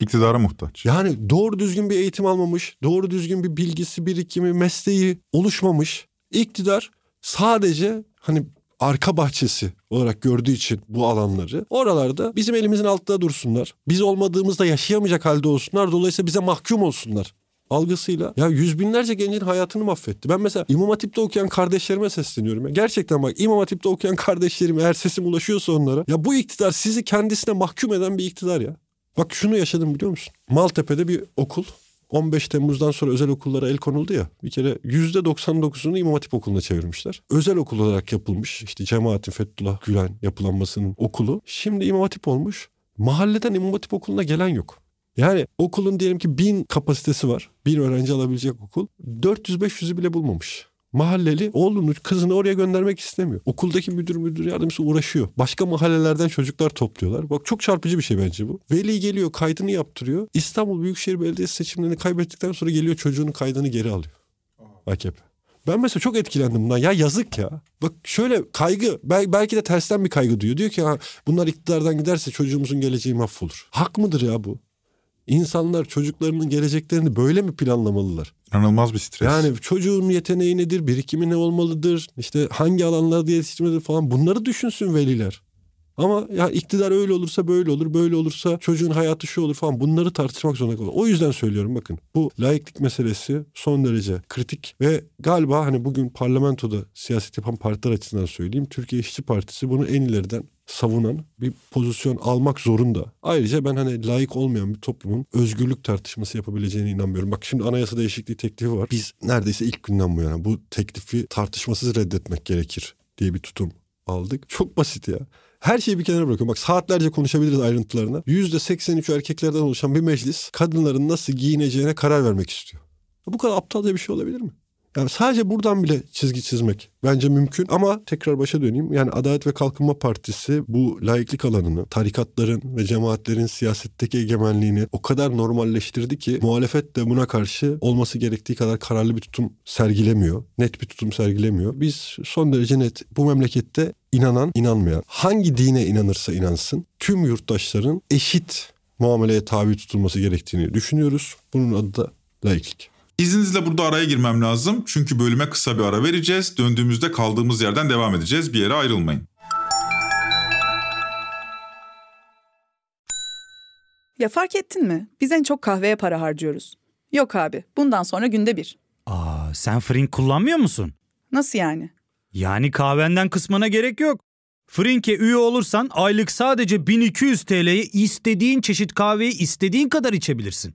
İktidara muhtaç. Yani doğru düzgün bir eğitim almamış, doğru düzgün bir bilgisi, birikimi, mesleği oluşmamış. İktidar sadece hani arka bahçesi olarak gördüğü için bu alanları oralarda bizim elimizin altında dursunlar. Biz olmadığımızda yaşayamayacak halde olsunlar. Dolayısıyla bize mahkum olsunlar algısıyla ya yüz binlerce gencin hayatını mahvetti. Ben mesela İmam Hatip'te okuyan kardeşlerime sesleniyorum. Ya. Gerçekten bak İmam Hatip'te okuyan kardeşlerim eğer sesim ulaşıyorsa onlara ya bu iktidar sizi kendisine mahkum eden bir iktidar ya. Bak şunu yaşadım biliyor musun? Maltepe'de bir okul 15 Temmuz'dan sonra özel okullara el konuldu ya. Bir kere %99'unu İmam Hatip okuluna çevirmişler. Özel okul olarak yapılmış. işte cemaatin Fethullah Gülen yapılanmasının okulu. Şimdi İmam Hatip olmuş. Mahalleden İmam Hatip okuluna gelen yok. Yani okulun diyelim ki bin kapasitesi var. Bin öğrenci alabilecek okul. 400-500'ü bile bulmamış. Mahalleli oğlunu kızını oraya göndermek istemiyor. Okuldaki müdür müdür yardımcısı uğraşıyor. Başka mahallelerden çocuklar topluyorlar. Bak çok çarpıcı bir şey bence bu. Veli geliyor kaydını yaptırıyor. İstanbul Büyükşehir Belediyesi seçimlerini kaybettikten sonra geliyor çocuğunun kaydını geri alıyor. AKP. Ben mesela çok etkilendim bundan. Ya yazık ya. Bak şöyle kaygı belki de tersten bir kaygı duyuyor. Diyor ki ha, bunlar iktidardan giderse çocuğumuzun geleceği mahvolur. Hak mıdır ya bu? İnsanlar çocuklarının geleceklerini böyle mi planlamalılar? İnanılmaz bir stres. Yani çocuğun yeteneği nedir, birikimi ne olmalıdır, işte hangi alanlarda yetiştirmelidir falan bunları düşünsün veliler. Ama ya iktidar öyle olursa böyle olur, böyle olursa çocuğun hayatı şu olur falan bunları tartışmak zorunda kalıyor. O yüzden söylüyorum bakın bu laiklik meselesi son derece kritik ve galiba hani bugün parlamentoda siyaset yapan partiler açısından söyleyeyim Türkiye İşçi Partisi bunu en ileriden savunan bir pozisyon almak zorunda. Ayrıca ben hani layık olmayan bir toplumun özgürlük tartışması yapabileceğine inanmıyorum. Bak şimdi anayasa değişikliği teklifi var. Biz neredeyse ilk günden bu yana bu teklifi tartışmasız reddetmek gerekir diye bir tutum aldık. Çok basit ya. Her şeyi bir kenara bırakıyorum. Bak saatlerce konuşabiliriz ayrıntılarına. %83 erkeklerden oluşan bir meclis kadınların nasıl giyineceğine karar vermek istiyor. Bu kadar aptalca bir şey olabilir mi? Yani sadece buradan bile çizgi çizmek bence mümkün ama tekrar başa döneyim. Yani Adalet ve Kalkınma Partisi bu laiklik alanını, tarikatların ve cemaatlerin siyasetteki egemenliğini o kadar normalleştirdi ki muhalefet de buna karşı olması gerektiği kadar kararlı bir tutum sergilemiyor. Net bir tutum sergilemiyor. Biz son derece net bu memlekette inanan, inanmayan, hangi dine inanırsa inansın tüm yurttaşların eşit muameleye tabi tutulması gerektiğini düşünüyoruz. Bunun adı da laiklik. İzninizle burada araya girmem lazım. Çünkü bölüme kısa bir ara vereceğiz. Döndüğümüzde kaldığımız yerden devam edeceğiz. Bir yere ayrılmayın. Ya fark ettin mi? Biz en çok kahveye para harcıyoruz. Yok abi, bundan sonra günde bir. Aa, sen Frink kullanmıyor musun? Nasıl yani? Yani kahvenden kısmına gerek yok. Frink'e üye olursan aylık sadece 1200 TL'ye istediğin çeşit kahveyi istediğin kadar içebilirsin.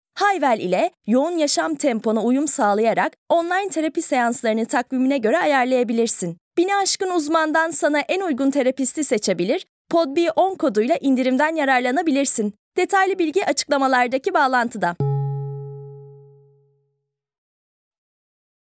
Hayvel ile yoğun yaşam tempona uyum sağlayarak online terapi seanslarını takvimine göre ayarlayabilirsin. Bini aşkın uzmandan sana en uygun terapisti seçebilir, PodB10 koduyla indirimden yararlanabilirsin. Detaylı bilgi açıklamalardaki bağlantıda.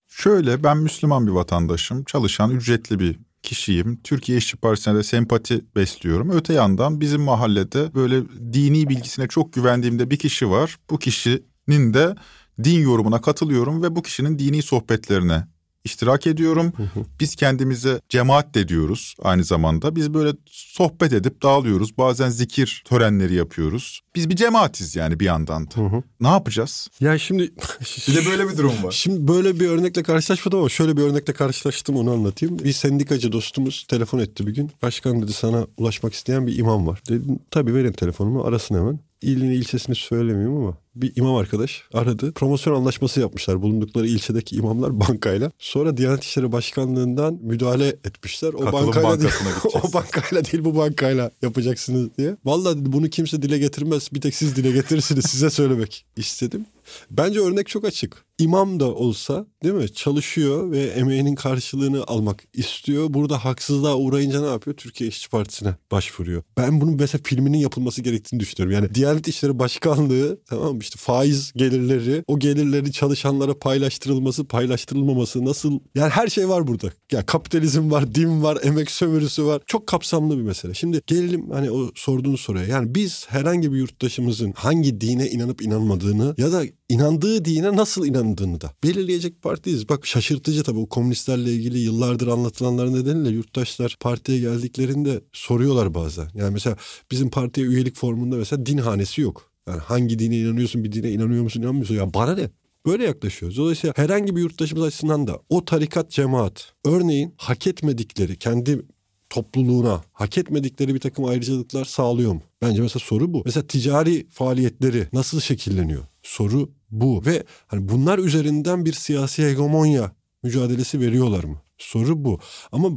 Şöyle ben Müslüman bir vatandaşım, çalışan ücretli bir kişiyim. Türkiye İşçi Partisi'ne de sempati besliyorum. Öte yandan bizim mahallede böyle dini bilgisine çok güvendiğimde bir kişi var. Bu kişinin de din yorumuna katılıyorum ve bu kişinin dini sohbetlerine iştirak ediyorum. Biz kendimize cemaat de diyoruz aynı zamanda. Biz böyle sohbet edip dağılıyoruz. Bazen zikir törenleri yapıyoruz. Biz bir cemaatiz yani bir yandan da. Ne yapacağız? Ya şimdi... bir de böyle bir durum var. Şimdi böyle bir örnekle karşılaşmadım ama şöyle bir örnekle karşılaştım onu anlatayım. Bir sendikacı dostumuz telefon etti bir gün. Başkan dedi sana ulaşmak isteyen bir imam var. Dedim tabii verin telefonumu arasın hemen. İlini ilçesini söylemiyorum ama bir imam arkadaş aradı. Promosyon anlaşması yapmışlar bulundukları ilçedeki imamlar bankayla. Sonra Diyanet İşleri Başkanlığı'ndan müdahale etmişler. O Katılım bankayla değil, o bankayla değil bu bankayla yapacaksınız diye. Vallahi dedi, bunu kimse dile getirmez. Bir tek siz dile getirirsiniz size söylemek istedim. Bence örnek çok açık. İmam da olsa değil mi çalışıyor ve emeğinin karşılığını almak istiyor. Burada haksızlığa uğrayınca ne yapıyor? Türkiye İşçi Partisi'ne başvuruyor. Ben bunun mesela filminin yapılması gerektiğini düşünüyorum. Yani Diyanet İşleri Başkanlığı tamam mı işte faiz gelirleri o gelirleri çalışanlara paylaştırılması paylaştırılmaması nasıl yani her şey var burada. Ya kapitalizm var, din var, emek sömürüsü var. Çok kapsamlı bir mesele. Şimdi gelelim hani o sorduğunuz soruya. Yani biz herhangi bir yurttaşımızın hangi dine inanıp inanmadığını ya da inandığı dine nasıl inandığını da belirleyecek partiyiz. Bak şaşırtıcı tabii o komünistlerle ilgili yıllardır anlatılanlar nedeniyle yurttaşlar partiye geldiklerinde soruyorlar bazen. Yani mesela bizim partiye üyelik formunda mesela din hanesi yok. Yani hangi dine inanıyorsun bir dine inanıyor musun inanmıyorsun ya bana ne? böyle yaklaşıyoruz. Dolayısıyla herhangi bir yurttaşımız açısından da o tarikat cemaat örneğin hak etmedikleri kendi topluluğuna hak etmedikleri bir takım ayrıcalıklar sağlıyor mu? Bence mesela soru bu. Mesela ticari faaliyetleri nasıl şekilleniyor? Soru bu ve hani bunlar üzerinden bir siyasi hegemonya mücadelesi veriyorlar mı? Soru bu. Ama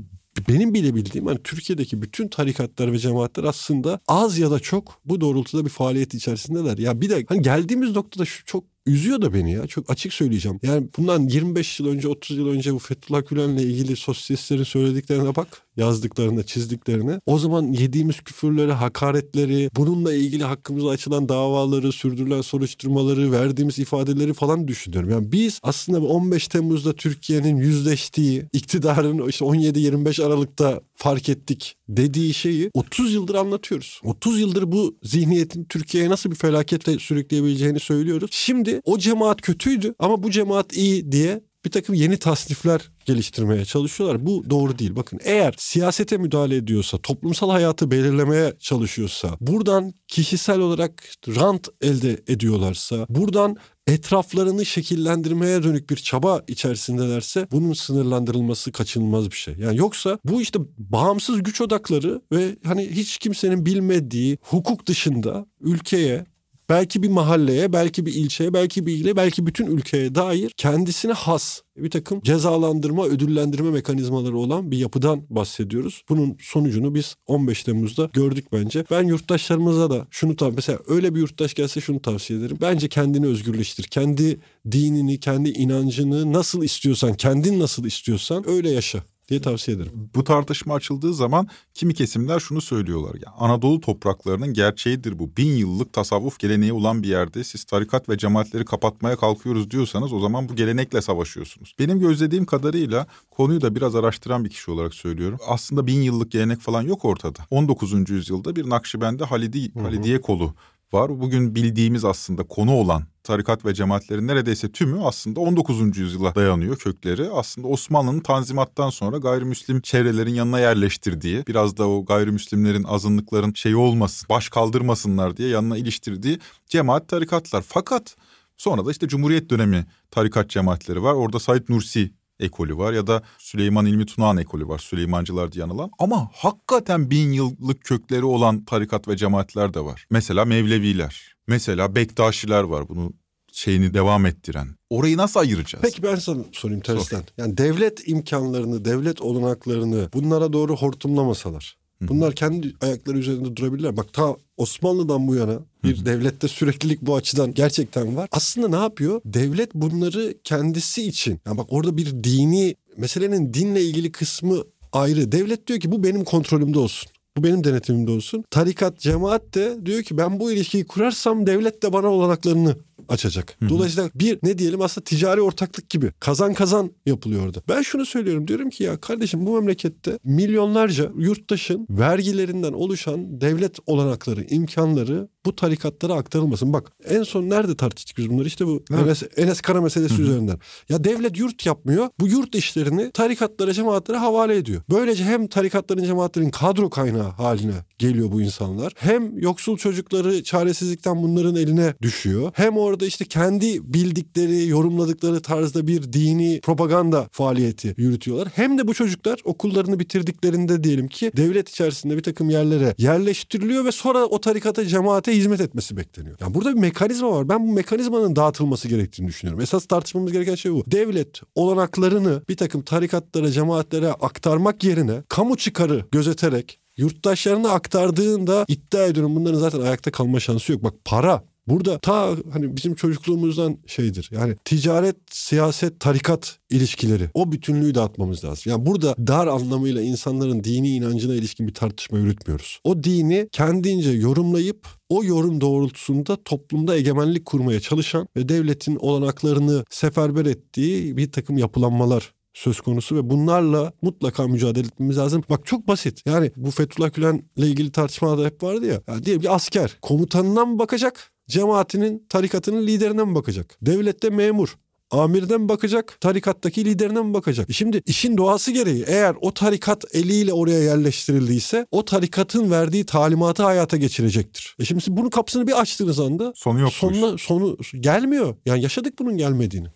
benim bile bildiğim hani Türkiye'deki bütün tarikatlar ve cemaatler aslında az ya da çok bu doğrultuda bir faaliyet içerisindeler. Ya bir de hani geldiğimiz noktada şu çok üzüyor da beni ya. Çok açık söyleyeceğim. Yani bundan 25 yıl önce 30 yıl önce bu Fethullah Gülen'le ilgili sosyalistlerin söylediklerine bak. Yazdıklarına, çizdiklerine. O zaman yediğimiz küfürleri, hakaretleri, bununla ilgili hakkımıza açılan davaları, sürdürülen soruşturmaları, verdiğimiz ifadeleri falan düşünüyorum. Yani biz aslında 15 Temmuz'da Türkiye'nin yüzleştiği, iktidarın işte 17-25 Aralık'ta fark ettik dediği şeyi 30 yıldır anlatıyoruz. 30 yıldır bu zihniyetin Türkiye'ye nasıl bir felaketle sürükleyebileceğini söylüyoruz. Şimdi o cemaat kötüydü ama bu cemaat iyi diye bir takım yeni tasnifler geliştirmeye çalışıyorlar. Bu doğru değil. Bakın eğer siyasete müdahale ediyorsa, toplumsal hayatı belirlemeye çalışıyorsa, buradan kişisel olarak rant elde ediyorlarsa, buradan etraflarını şekillendirmeye dönük bir çaba içerisindelerse bunun sınırlandırılması kaçınılmaz bir şey. Yani yoksa bu işte bağımsız güç odakları ve hani hiç kimsenin bilmediği hukuk dışında ülkeye belki bir mahalleye, belki bir ilçeye, belki bir ile, belki bütün ülkeye dair kendisine has bir takım cezalandırma, ödüllendirme mekanizmaları olan bir yapıdan bahsediyoruz. Bunun sonucunu biz 15 Temmuz'da gördük bence. Ben yurttaşlarımıza da şunu tav mesela öyle bir yurttaş gelse şunu tavsiye ederim. Bence kendini özgürleştir. Kendi dinini, kendi inancını nasıl istiyorsan, kendin nasıl istiyorsan öyle yaşa diye tavsiye ederim. Bu tartışma açıldığı zaman kimi kesimler şunu söylüyorlar. Ya Anadolu topraklarının gerçeğidir bu. Bin yıllık tasavvuf geleneği olan bir yerde siz tarikat ve cemaatleri kapatmaya kalkıyoruz diyorsanız o zaman bu gelenekle savaşıyorsunuz. Benim gözlediğim kadarıyla konuyu da biraz araştıran bir kişi olarak söylüyorum. Aslında bin yıllık gelenek falan yok ortada. 19. yüzyılda bir Nakşibendi Halidi, Halidiye kolu var. Bugün bildiğimiz aslında konu olan tarikat ve cemaatlerin neredeyse tümü aslında 19. yüzyıla dayanıyor kökleri. Aslında Osmanlı'nın tanzimattan sonra gayrimüslim çevrelerin yanına yerleştirdiği, biraz da o gayrimüslimlerin azınlıkların şeyi olmasın, baş kaldırmasınlar diye yanına iliştirdiği cemaat tarikatlar. Fakat sonra da işte Cumhuriyet dönemi tarikat cemaatleri var. Orada Said Nursi ekolü var ya da Süleyman İlmi Tunağan ekolü var. Süleymancılar diye anılan. Ama hakikaten bin yıllık kökleri olan tarikat ve cemaatler de var. Mesela Mevleviler. Mesela Bektaşiler var bunu şeyini devam ettiren. Orayı nasıl ayıracağız? Peki ben sana sorayım tersten. Yani devlet imkanlarını, devlet olanaklarını bunlara doğru hortumlamasalar. Bunlar kendi ayakları üzerinde durabilirler. Bak ta Osmanlı'dan bu yana bir Hı-hı. devlette süreklilik bu açıdan gerçekten var. Aslında ne yapıyor? Devlet bunları kendisi için. Yani bak orada bir dini meselenin dinle ilgili kısmı ayrı. Devlet diyor ki bu benim kontrolümde olsun. Bu benim denetimimde olsun. Tarikat, cemaat de diyor ki ben bu ilişkiyi kurarsam devlet de bana olanaklarını açacak. Hı-hı. Dolayısıyla bir ne diyelim aslında ticari ortaklık gibi kazan kazan yapılıyor orada. Ben şunu söylüyorum diyorum ki ya kardeşim bu memlekette milyonlarca yurttaşın vergilerinden oluşan devlet olanakları, imkanları bu tarikatlara aktarılmasın. Bak en son nerede tartıştık biz bunları? İşte bu Enes, Enes Kara meselesi Hı-hı. üzerinden. Ya devlet yurt yapmıyor. Bu yurt işlerini tarikatlara, cemaatlere havale ediyor. Böylece hem tarikatların, cemaatlerin kadro kaynağı haline geliyor bu insanlar. Hem yoksul çocukları çaresizlikten bunların eline düşüyor. Hem orada işte kendi bildikleri, yorumladıkları tarzda bir dini propaganda faaliyeti yürütüyorlar. Hem de bu çocuklar okullarını bitirdiklerinde diyelim ki devlet içerisinde bir takım yerlere yerleştiriliyor ve sonra o tarikata, cemaate hizmet etmesi bekleniyor. Yani burada bir mekanizma var. Ben bu mekanizmanın dağıtılması gerektiğini düşünüyorum. Esas tartışmamız gereken şey bu. Devlet olanaklarını bir takım tarikatlara, cemaatlere aktarmak yerine kamu çıkarı gözeterek yurttaşlarına aktardığında iddia ediyorum bunların zaten ayakta kalma şansı yok. Bak para Burada ta hani bizim çocukluğumuzdan şeydir. Yani ticaret, siyaset, tarikat ilişkileri. O bütünlüğü dağıtmamız lazım. Yani burada dar anlamıyla insanların dini inancına ilişkin bir tartışma yürütmüyoruz. O dini kendince yorumlayıp o yorum doğrultusunda toplumda egemenlik kurmaya çalışan ve devletin olanaklarını seferber ettiği bir takım yapılanmalar söz konusu ve bunlarla mutlaka mücadele etmemiz lazım. Bak çok basit. Yani bu Fethullah Gülen'le ilgili tartışmalarda hep vardı ya. Yani diyelim ki asker komutanına mı bakacak? Cemaatinin, tarikatının liderine mi bakacak? Devlette memur. Amirine mi bakacak? Tarikattaki liderine mi bakacak? Şimdi işin doğası gereği eğer o tarikat eliyle oraya yerleştirildiyse o tarikatın verdiği talimatı hayata geçirecektir. E şimdi bunun kapısını bir açtığınız anda Sonu yok sonuna, sonu gelmiyor. Yani yaşadık bunun gelmediğini.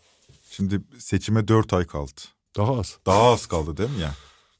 Şimdi seçime 4 ay kaldı. Daha az. Daha az kaldı değil mi ya?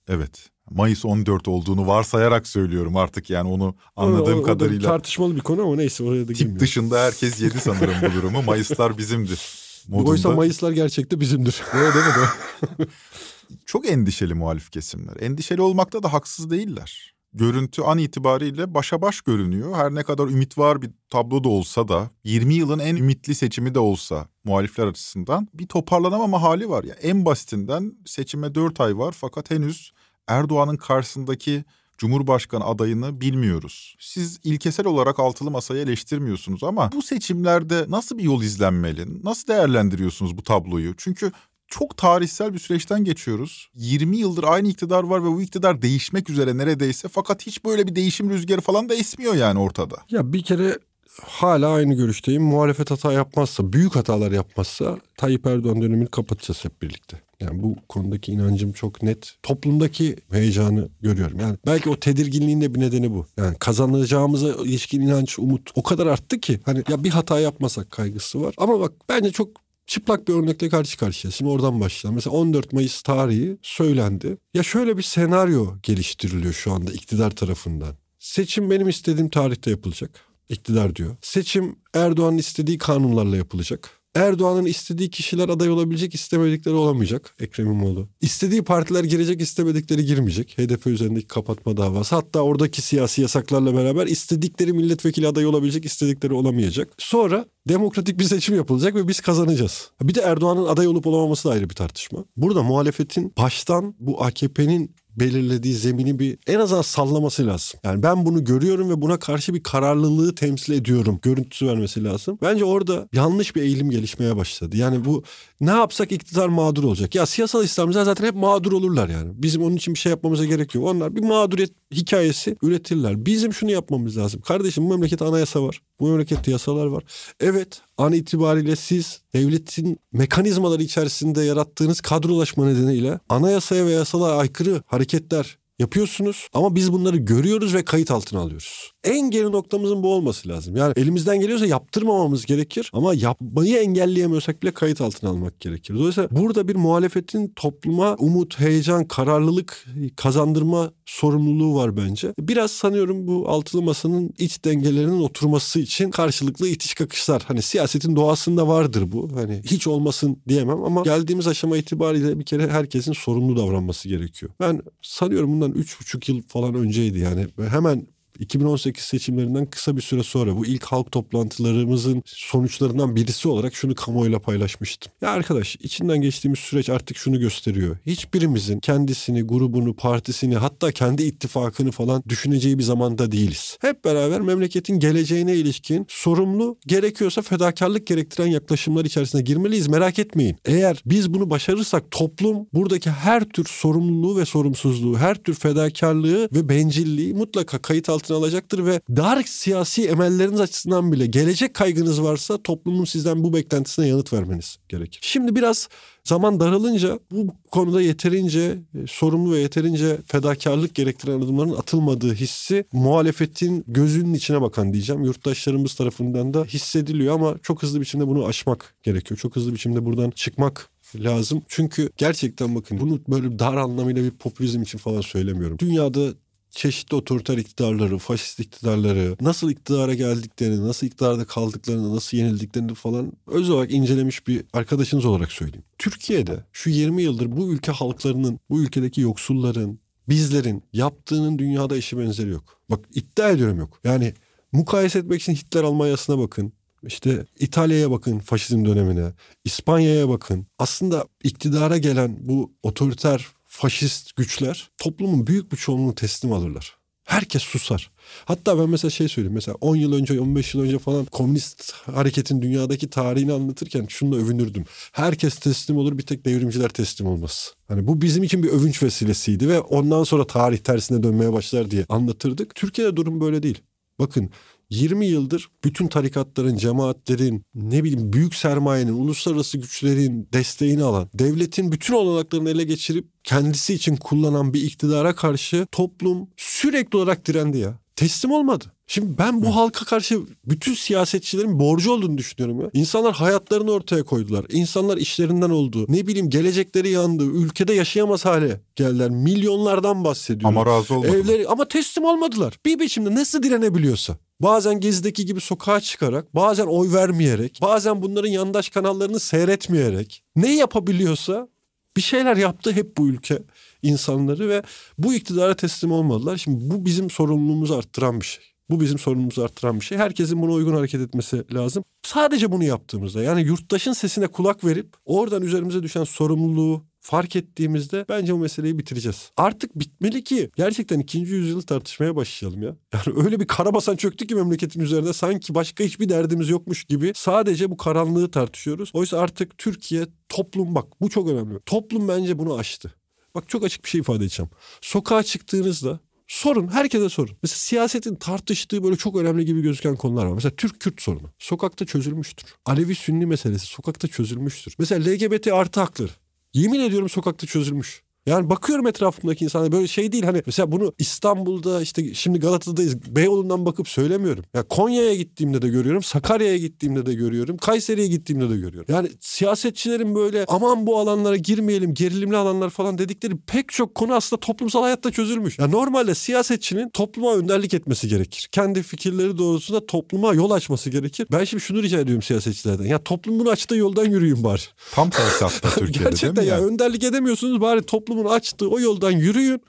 Evet. Mayıs 14 olduğunu varsayarak söylüyorum artık yani onu anladığım O- o- o da kadarıyla. tartışmalı bir konu ama neyse oraya da Tip girmiyorum. dışında herkes yedi sanırım bu durumu. Mayıslar bizimdir. Modunda. Oysa Mayıslar gerçekte bizimdir. Öyle değil mi? Çok endişeli muhalif kesimler. Endişeli olmakta da haksız değiller. Görüntü an itibariyle başa baş görünüyor. Her ne kadar ümit var bir tablo da olsa da 20 yılın en ümitli seçimi de olsa muhalifler açısından bir toparlanamama hali var. Ya en basitinden seçime 4 ay var fakat henüz Erdoğan'ın karşısındaki Cumhurbaşkanı adayını bilmiyoruz. Siz ilkesel olarak altılı masayı eleştirmiyorsunuz ama bu seçimlerde nasıl bir yol izlenmeli? Nasıl değerlendiriyorsunuz bu tabloyu? Çünkü çok tarihsel bir süreçten geçiyoruz. 20 yıldır aynı iktidar var ve bu iktidar değişmek üzere neredeyse fakat hiç böyle bir değişim rüzgarı falan da esmiyor yani ortada. Ya bir kere hala aynı görüşteyim. Muhalefet hata yapmazsa, büyük hatalar yapmazsa Tayyip Erdoğan dönemini kapatacağız hep birlikte. Yani bu konudaki inancım çok net. Toplumdaki heyecanı görüyorum. Yani belki o tedirginliğin de bir nedeni bu. Yani kazanacağımıza ilişkin inanç, umut o kadar arttı ki hani ya bir hata yapmasak kaygısı var. Ama bak bence çok çıplak bir örnekle karşı karşıyayız. Şimdi oradan başlayalım. Mesela 14 Mayıs tarihi söylendi. Ya şöyle bir senaryo geliştiriliyor şu anda iktidar tarafından. Seçim benim istediğim tarihte yapılacak. İktidar diyor. Seçim Erdoğan'ın istediği kanunlarla yapılacak. Erdoğan'ın istediği kişiler aday olabilecek, istemedikleri olamayacak. Ekrem İmamoğlu. İstediği partiler girecek, istemedikleri girmeyecek. HDP üzerindeki kapatma davası. Hatta oradaki siyasi yasaklarla beraber istedikleri milletvekili adayı olabilecek, istedikleri olamayacak. Sonra demokratik bir seçim yapılacak ve biz kazanacağız. Bir de Erdoğan'ın aday olup olamaması da ayrı bir tartışma. Burada muhalefetin baştan bu AKP'nin belirlediği zemini bir en azından sallaması lazım. Yani ben bunu görüyorum ve buna karşı bir kararlılığı temsil ediyorum. Görüntüsü vermesi lazım. Bence orada yanlış bir eğilim gelişmeye başladı. Yani bu ne yapsak iktidar mağdur olacak. Ya siyasal İslamcılar zaten hep mağdur olurlar yani. Bizim onun için bir şey yapmamıza gerek yok. Onlar bir mağduriyet hikayesi üretirler. Bizim şunu yapmamız lazım. Kardeşim bu memlekette anayasa var. Bu memlekette yasalar var. Evet an itibariyle siz devletin mekanizmaları içerisinde yarattığınız kadrolaşma nedeniyle anayasaya ve yasalara aykırı hareketler yapıyorsunuz ama biz bunları görüyoruz ve kayıt altına alıyoruz. En geri noktamızın bu olması lazım. Yani elimizden geliyorsa yaptırmamamız gerekir ama yapmayı engelleyemiyorsak bile kayıt altına almak gerekir. Dolayısıyla burada bir muhalefetin topluma umut, heyecan, kararlılık kazandırma sorumluluğu var bence. Biraz sanıyorum bu altılı masanın iç dengelerinin oturması için karşılıklı itiş kakışlar. Hani siyasetin doğasında vardır bu. Hani hiç olmasın diyemem ama geldiğimiz aşama itibariyle bir kere herkesin sorumlu davranması gerekiyor. Ben sanıyorum bundan üç buçuk yıl falan önceydi yani. Hemen 2018 seçimlerinden kısa bir süre sonra bu ilk halk toplantılarımızın sonuçlarından birisi olarak şunu kamuoyuyla paylaşmıştım. Ya arkadaş içinden geçtiğimiz süreç artık şunu gösteriyor. Hiçbirimizin kendisini, grubunu, partisini hatta kendi ittifakını falan düşüneceği bir zamanda değiliz. Hep beraber memleketin geleceğine ilişkin sorumlu gerekiyorsa fedakarlık gerektiren yaklaşımlar içerisine girmeliyiz. Merak etmeyin. Eğer biz bunu başarırsak toplum buradaki her tür sorumluluğu ve sorumsuzluğu, her tür fedakarlığı ve bencilliği mutlaka kayıt altına alacaktır ve dar siyasi emelleriniz açısından bile gelecek kaygınız varsa toplumun sizden bu beklentisine yanıt vermeniz gerekir. Şimdi biraz zaman daralınca bu konuda yeterince e, sorumlu ve yeterince fedakarlık gerektiren adımların atılmadığı hissi muhalefetin gözünün içine bakan diyeceğim. Yurttaşlarımız tarafından da hissediliyor ama çok hızlı biçimde bunu aşmak gerekiyor. Çok hızlı biçimde buradan çıkmak lazım. Çünkü gerçekten bakın bunu böyle dar anlamıyla bir popülizm için falan söylemiyorum. Dünyada çeşitli otoriter iktidarları, faşist iktidarları, nasıl iktidara geldiklerini, nasıl iktidarda kaldıklarını, nasıl yenildiklerini falan öz olarak incelemiş bir arkadaşınız olarak söyleyeyim. Türkiye'de şu 20 yıldır bu ülke halklarının, bu ülkedeki yoksulların, bizlerin yaptığının dünyada eşi benzeri yok. Bak iddia ediyorum yok. Yani mukayese etmek için Hitler Almanya'sına bakın. İşte İtalya'ya bakın faşizm dönemine, İspanya'ya bakın. Aslında iktidara gelen bu otoriter faşist güçler toplumun büyük bir çoğunluğunu teslim alırlar. Herkes susar. Hatta ben mesela şey söyleyeyim. Mesela 10 yıl önce, 15 yıl önce falan komünist hareketin dünyadaki tarihini anlatırken şununla övünürdüm. Herkes teslim olur bir tek devrimciler teslim olmaz. Hani bu bizim için bir övünç vesilesiydi ve ondan sonra tarih tersine dönmeye başlar diye anlatırdık. Türkiye'de durum böyle değil. Bakın 20 yıldır bütün tarikatların, cemaatlerin, ne bileyim büyük sermayenin, uluslararası güçlerin desteğini alan, devletin bütün olanaklarını ele geçirip kendisi için kullanan bir iktidara karşı toplum sürekli olarak direndi ya. Teslim olmadı. Şimdi ben bu halka karşı bütün siyasetçilerin borcu olduğunu düşünüyorum ya. İnsanlar hayatlarını ortaya koydular. İnsanlar işlerinden oldu. Ne bileyim gelecekleri yandı. Ülkede yaşayamaz hale geldiler. Milyonlardan bahsediyorum. Ama razı olmadılar. Evleri ama teslim olmadılar. Bir biçimde nasıl direnebiliyorsa. Bazen gezideki gibi sokağa çıkarak, bazen oy vermeyerek, bazen bunların yandaş kanallarını seyretmeyerek ne yapabiliyorsa bir şeyler yaptı hep bu ülke insanları ve bu iktidara teslim olmadılar. Şimdi bu bizim sorumluluğumuzu arttıran bir şey. Bu bizim sorunumuzu arttıran bir şey. Herkesin buna uygun hareket etmesi lazım. Sadece bunu yaptığımızda yani yurttaşın sesine kulak verip oradan üzerimize düşen sorumluluğu fark ettiğimizde bence bu meseleyi bitireceğiz. Artık bitmeli ki gerçekten ikinci yüzyılı tartışmaya başlayalım ya. Yani öyle bir karabasan çöktü ki memleketin üzerinde sanki başka hiçbir derdimiz yokmuş gibi sadece bu karanlığı tartışıyoruz. Oysa artık Türkiye toplum bak bu çok önemli. Toplum bence bunu aştı. Bak çok açık bir şey ifade edeceğim. Sokağa çıktığınızda sorun herkese sorun. Mesela siyasetin tartıştığı böyle çok önemli gibi gözüken konular var. Mesela Türk-Kürt sorunu sokakta çözülmüştür. Alevi-Sünni meselesi sokakta çözülmüştür. Mesela LGBT artı hakları. Yemin ediyorum sokakta çözülmüş. Yani bakıyorum etrafımdaki insanlara böyle şey değil hani mesela bunu İstanbul'da işte şimdi Galata'dayız Beyoğlu'ndan bakıp söylemiyorum. Ya Konya'ya gittiğimde de görüyorum, Sakarya'ya gittiğimde de görüyorum, Kayseri'ye gittiğimde de görüyorum. Yani siyasetçilerin böyle aman bu alanlara girmeyelim, gerilimli alanlar falan dedikleri pek çok konu aslında toplumsal hayatta çözülmüş. Ya normalde siyasetçinin topluma önderlik etmesi gerekir. Kendi fikirleri doğrultusunda topluma yol açması gerekir. Ben şimdi şunu rica ediyorum siyasetçilerden. Ya toplumun açtığı yoldan yürüyün bari. Tam tersi hatta Türkiye'de Gerçekten değil mi? ya yani? önderlik edemiyorsunuz bari toplumun açtığı o yoldan yürüyün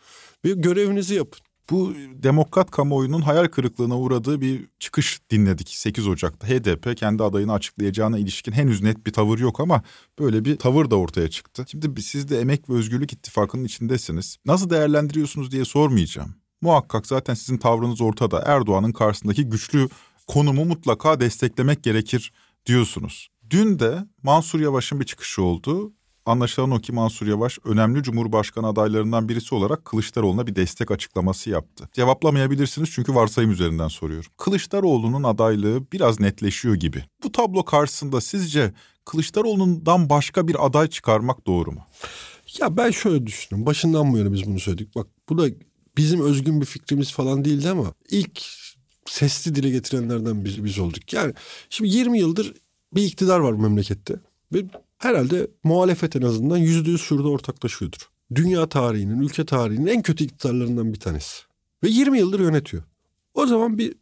ve görevinizi yapın. Bu demokrat kamuoyunun hayal kırıklığına uğradığı bir çıkış dinledik 8 Ocak'ta. HDP kendi adayını açıklayacağına ilişkin henüz net bir tavır yok ama böyle bir tavır da ortaya çıktı. Şimdi siz de Emek ve Özgürlük İttifakı'nın içindesiniz. Nasıl değerlendiriyorsunuz diye sormayacağım. Muhakkak zaten sizin tavrınız ortada. Erdoğan'ın karşısındaki güçlü konumu mutlaka desteklemek gerekir diyorsunuz. Dün de Mansur Yavaş'ın bir çıkışı oldu. Anlaşılan o ki Mansur Yavaş önemli Cumhurbaşkanı adaylarından birisi olarak Kılıçdaroğlu'na bir destek açıklaması yaptı. Cevaplamayabilirsiniz çünkü varsayım üzerinden soruyorum. Kılıçdaroğlu'nun adaylığı biraz netleşiyor gibi. Bu tablo karşısında sizce Kılıçdaroğlu'ndan başka bir aday çıkarmak doğru mu? Ya ben şöyle düşünüyorum. Başından bu yana biz bunu söyledik. Bak bu da bizim özgün bir fikrimiz falan değildi ama ilk sesli dile getirenlerden biz, biz olduk. Yani şimdi 20 yıldır bir iktidar var memlekette. Ve herhalde muhalefet en azından yüzde yüz şurada ortaklaşıyordur. Dünya tarihinin, ülke tarihinin en kötü iktidarlarından bir tanesi. Ve 20 yıldır yönetiyor. O zaman bir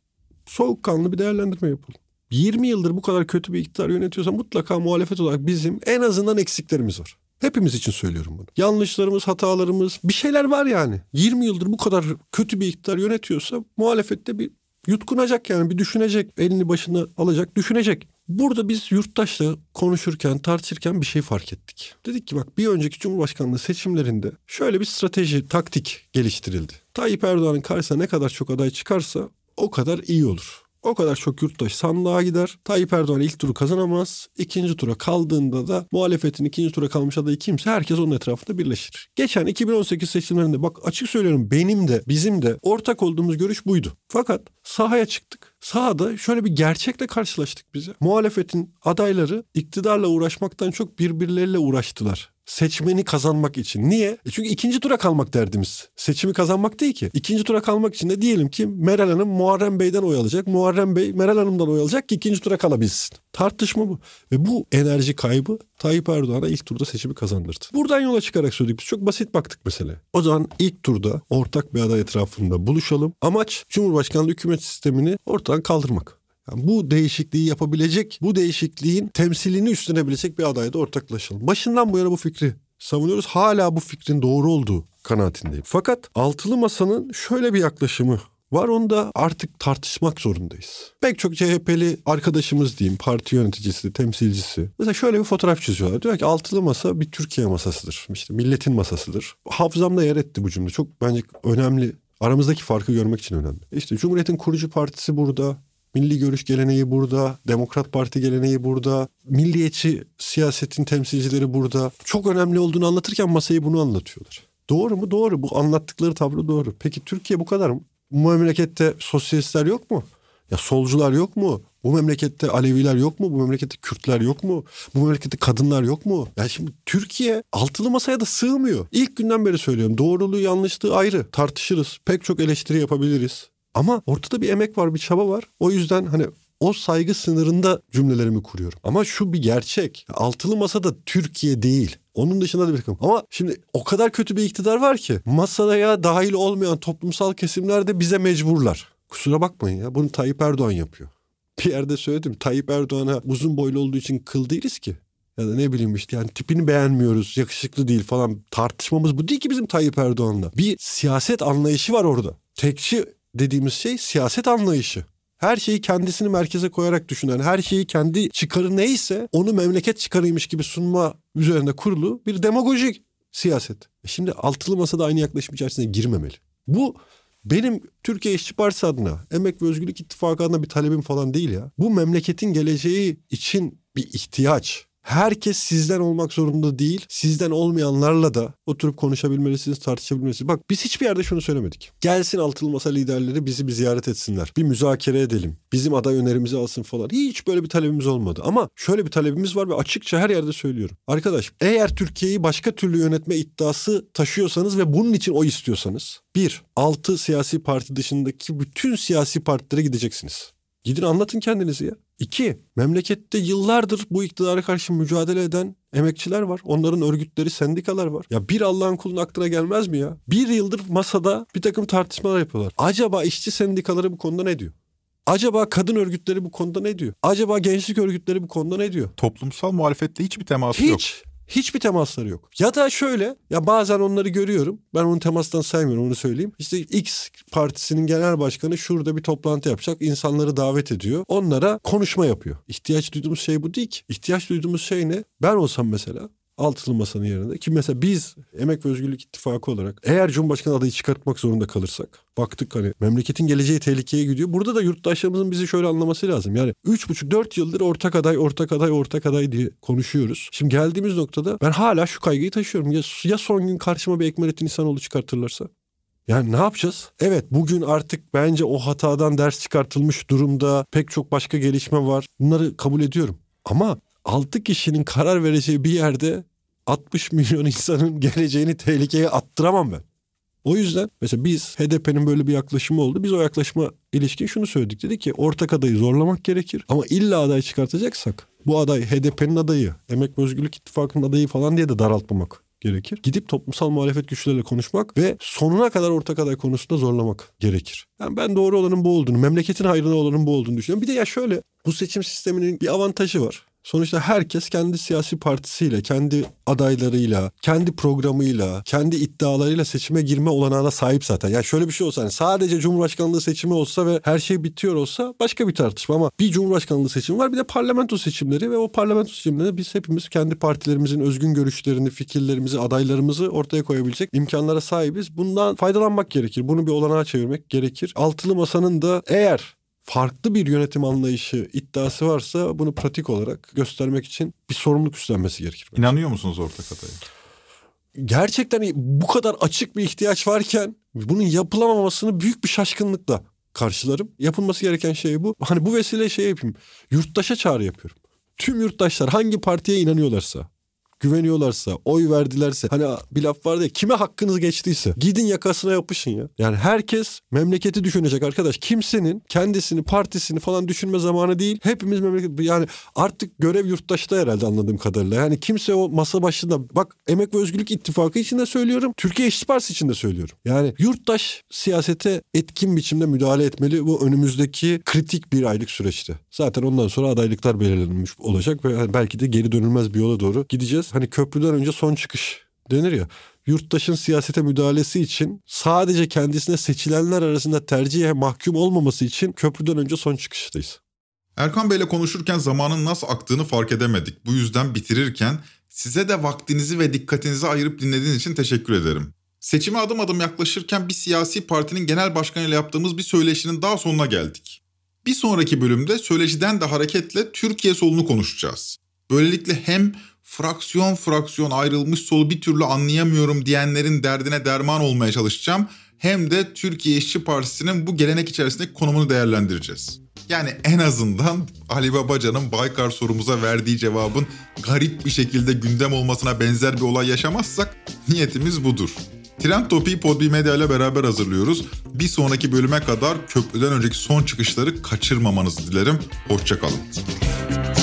soğukkanlı bir değerlendirme yapalım. 20 yıldır bu kadar kötü bir iktidar yönetiyorsa mutlaka muhalefet olarak bizim en azından eksiklerimiz var. Hepimiz için söylüyorum bunu. Yanlışlarımız, hatalarımız bir şeyler var yani. 20 yıldır bu kadar kötü bir iktidar yönetiyorsa muhalefette bir yutkunacak yani bir düşünecek. Elini başına alacak, düşünecek. Burada biz yurttaşla konuşurken, tartışırken bir şey fark ettik. Dedik ki bak bir önceki Cumhurbaşkanlığı seçimlerinde şöyle bir strateji, taktik geliştirildi. Tayyip Erdoğan'ın karşısına ne kadar çok aday çıkarsa o kadar iyi olur. O kadar çok yurttaş sandığa gider. Tayyip Erdoğan ilk turu kazanamaz. İkinci tura kaldığında da muhalefetin ikinci tura kalmış adayı kimse herkes onun etrafında birleşir. Geçen 2018 seçimlerinde bak açık söylüyorum benim de bizim de ortak olduğumuz görüş buydu. Fakat sahaya çıktık. Sahada şöyle bir gerçekle karşılaştık bize. Muhalefetin adayları iktidarla uğraşmaktan çok birbirleriyle uğraştılar seçmeni kazanmak için. Niye? E çünkü ikinci tura kalmak derdimiz. Seçimi kazanmak değil ki. İkinci tura kalmak için de diyelim ki Meral Hanım Muharrem Bey'den oy alacak. Muharrem Bey Meral Hanım'dan oy alacak ki ikinci tura kalabilsin. Tartışma bu. Ve bu enerji kaybı Tayyip Erdoğan'a ilk turda seçimi kazandırdı. Buradan yola çıkarak söyledik. Biz çok basit baktık mesele. O zaman ilk turda ortak bir aday etrafında buluşalım. Amaç Cumhurbaşkanlığı hükümet sistemini ortadan kaldırmak. Yani bu değişikliği yapabilecek, bu değişikliğin temsilini üstlenebilecek bir adayda ortaklaşalım. Başından bu yana bu fikri savunuyoruz. Hala bu fikrin doğru olduğu kanaatindeyim. Fakat altılı masanın şöyle bir yaklaşımı var onu da artık tartışmak zorundayız. Pek çok CHP'li arkadaşımız diyeyim, parti yöneticisi, temsilcisi. Mesela şöyle bir fotoğraf çiziyorlar. Diyor ki altılı masa bir Türkiye masasıdır. İşte milletin masasıdır. Hafızamda yer etti bu cümle. Çok bence önemli. Aramızdaki farkı görmek için önemli. İşte Cumhuriyet'in kurucu partisi burada. Milli görüş geleneği burada, Demokrat Parti geleneği burada, milliyetçi siyasetin temsilcileri burada. Çok önemli olduğunu anlatırken masayı bunu anlatıyorlar. Doğru mu? Doğru. Bu anlattıkları tablo doğru. Peki Türkiye bu kadar mı? Bu memlekette sosyalistler yok mu? Ya solcular yok mu? Bu memlekette Aleviler yok mu? Bu memlekette Kürtler yok mu? Bu memlekette kadınlar yok mu? Ya şimdi Türkiye altılı masaya da sığmıyor. İlk günden beri söylüyorum. Doğruluğu yanlışlığı ayrı. Tartışırız. Pek çok eleştiri yapabiliriz. Ama ortada bir emek var, bir çaba var. O yüzden hani o saygı sınırında cümlelerimi kuruyorum. Ama şu bir gerçek. Altılı masada Türkiye değil. Onun dışında da bir takım. Ama şimdi o kadar kötü bir iktidar var ki masaya dahil olmayan toplumsal kesimler de bize mecburlar. Kusura bakmayın ya bunu Tayyip Erdoğan yapıyor. Bir yerde söyledim Tayyip Erdoğan'a uzun boylu olduğu için kıl değiliz ki. Ya da ne bileyim işte yani tipini beğenmiyoruz, yakışıklı değil falan. Tartışmamız bu değil ki bizim Tayyip Erdoğan'la. Bir siyaset anlayışı var orada. Tekçi dediğimiz şey siyaset anlayışı. Her şeyi kendisini merkeze koyarak düşünen, her şeyi kendi çıkarı neyse onu memleket çıkarıymış gibi sunma üzerine kurulu bir demagojik siyaset. E şimdi altılı masada aynı yaklaşım içerisine girmemeli. Bu benim Türkiye İşçi Partisi adına, Emek ve Özgürlük İttifakı adına bir talebim falan değil ya. Bu memleketin geleceği için bir ihtiyaç. Herkes sizden olmak zorunda değil. Sizden olmayanlarla da oturup konuşabilmelisiniz, tartışabilmelisiniz. Bak biz hiçbir yerde şunu söylemedik. Gelsin altılı masa liderleri bizi bir ziyaret etsinler. Bir müzakere edelim. Bizim aday önerimizi alsın falan. Hiç böyle bir talebimiz olmadı. Ama şöyle bir talebimiz var ve açıkça her yerde söylüyorum. Arkadaş eğer Türkiye'yi başka türlü yönetme iddiası taşıyorsanız ve bunun için o istiyorsanız. Bir, altı siyasi parti dışındaki bütün siyasi partilere gideceksiniz. Gidin anlatın kendinizi ya. İki, memlekette yıllardır bu iktidara karşı mücadele eden emekçiler var. Onların örgütleri, sendikalar var. Ya bir Allah'ın kulun aklına gelmez mi ya? Bir yıldır masada bir takım tartışmalar yapıyorlar. Acaba işçi sendikaları bu konuda ne diyor? Acaba kadın örgütleri bu konuda ne diyor? Acaba gençlik örgütleri bu konuda ne diyor? Toplumsal muhalefetle hiçbir teması Hiç. yok. Hiçbir temasları yok. Ya da şöyle ya bazen onları görüyorum. Ben onu temastan saymıyorum onu söyleyeyim. İşte X partisinin genel başkanı şurada bir toplantı yapacak. insanları davet ediyor. Onlara konuşma yapıyor. İhtiyaç duyduğumuz şey bu değil ki. İhtiyaç duyduğumuz şey ne? Ben olsam mesela altılı masanın yerinde ki mesela biz Emek ve Özgürlük İttifakı olarak eğer Cumhurbaşkanı adayı çıkartmak zorunda kalırsak baktık hani memleketin geleceği tehlikeye gidiyor. Burada da yurttaşlarımızın bizi şöyle anlaması lazım. Yani 3,5-4 yıldır ortak aday, ortak aday, ortak aday diye konuşuyoruz. Şimdi geldiğimiz noktada ben hala şu kaygıyı taşıyorum. Ya, ya son gün karşıma bir Ekmelettin İhsanoğlu çıkartırlarsa? Yani ne yapacağız? Evet bugün artık bence o hatadan ders çıkartılmış durumda pek çok başka gelişme var. Bunları kabul ediyorum. Ama 6 kişinin karar vereceği bir yerde 60 milyon insanın geleceğini tehlikeye attıramam ben. O yüzden mesela biz HDP'nin böyle bir yaklaşımı oldu. Biz o yaklaşıma ilişkin şunu söyledik. Dedik ki ortak adayı zorlamak gerekir. Ama illa aday çıkartacaksak bu aday HDP'nin adayı, Emek ve Özgürlük İttifakı'nın adayı falan diye de daraltmamak gerekir. Gidip toplumsal muhalefet güçleriyle konuşmak ve sonuna kadar ortak aday konusunda zorlamak gerekir. Yani ben doğru olanın bu olduğunu, memleketin hayrına olanın bu olduğunu düşünüyorum. Bir de ya şöyle bu seçim sisteminin bir avantajı var. Sonuçta herkes kendi siyasi partisiyle, kendi adaylarıyla, kendi programıyla, kendi iddialarıyla seçime girme olanağına sahip zaten. Yani şöyle bir şey olsa hani sadece Cumhurbaşkanlığı seçimi olsa ve her şey bitiyor olsa başka bir tartışma ama bir Cumhurbaşkanlığı seçimi var bir de parlamento seçimleri ve o parlamento seçimlerinde biz hepimiz kendi partilerimizin özgün görüşlerini, fikirlerimizi, adaylarımızı ortaya koyabilecek imkanlara sahibiz. Bundan faydalanmak gerekir. Bunu bir olanağa çevirmek gerekir. Altılı masanın da eğer farklı bir yönetim anlayışı iddiası varsa bunu pratik olarak göstermek için bir sorumluluk üstlenmesi gerekir. bence. İnanıyor musunuz ortak adaya? Gerçekten bu kadar açık bir ihtiyaç varken bunun yapılamamasını büyük bir şaşkınlıkla karşılarım. Yapılması gereken şey bu. Hani bu vesile şey yapayım. Yurttaşa çağrı yapıyorum. Tüm yurttaşlar hangi partiye inanıyorlarsa, güveniyorlarsa, oy verdilerse hani bir laf vardı ya kime hakkınız geçtiyse gidin yakasına yapışın ya. Yani herkes memleketi düşünecek arkadaş. Kimsenin kendisini, partisini falan düşünme zamanı değil. Hepimiz memleket yani artık görev yurttaşta herhalde anladığım kadarıyla. Yani kimse o masa başında bak Emek ve Özgürlük İttifakı için de söylüyorum. Türkiye İşçi Partisi için de söylüyorum. Yani yurttaş siyasete etkin biçimde müdahale etmeli bu önümüzdeki kritik bir aylık süreçte. Zaten ondan sonra adaylıklar belirlenmiş olacak ve belki de geri dönülmez bir yola doğru gideceğiz. Hani köprüden önce son çıkış denir ya. Yurttaşın siyasete müdahalesi için sadece kendisine seçilenler arasında tercihe mahkum olmaması için köprüden önce son çıkıştayız. Erkan Bey'le konuşurken zamanın nasıl aktığını fark edemedik. Bu yüzden bitirirken size de vaktinizi ve dikkatinizi ayırıp dinlediğiniz için teşekkür ederim. Seçime adım adım yaklaşırken bir siyasi partinin genel başkanıyla yaptığımız bir söyleşinin daha sonuna geldik. Bir sonraki bölümde söyleşiden de hareketle Türkiye solunu konuşacağız. Böylelikle hem fraksiyon fraksiyon ayrılmış solu bir türlü anlayamıyorum diyenlerin derdine derman olmaya çalışacağım hem de Türkiye İşçi Partisi'nin bu gelenek içerisindeki konumunu değerlendireceğiz. Yani en azından Ali Babacan'ın Baykar sorumuza verdiği cevabın garip bir şekilde gündem olmasına benzer bir olay yaşamazsak niyetimiz budur. Trend Topi'yi Podbi Medya ile beraber hazırlıyoruz. Bir sonraki bölüme kadar köprüden önceki son çıkışları kaçırmamanızı dilerim. Hoşçakalın. İlk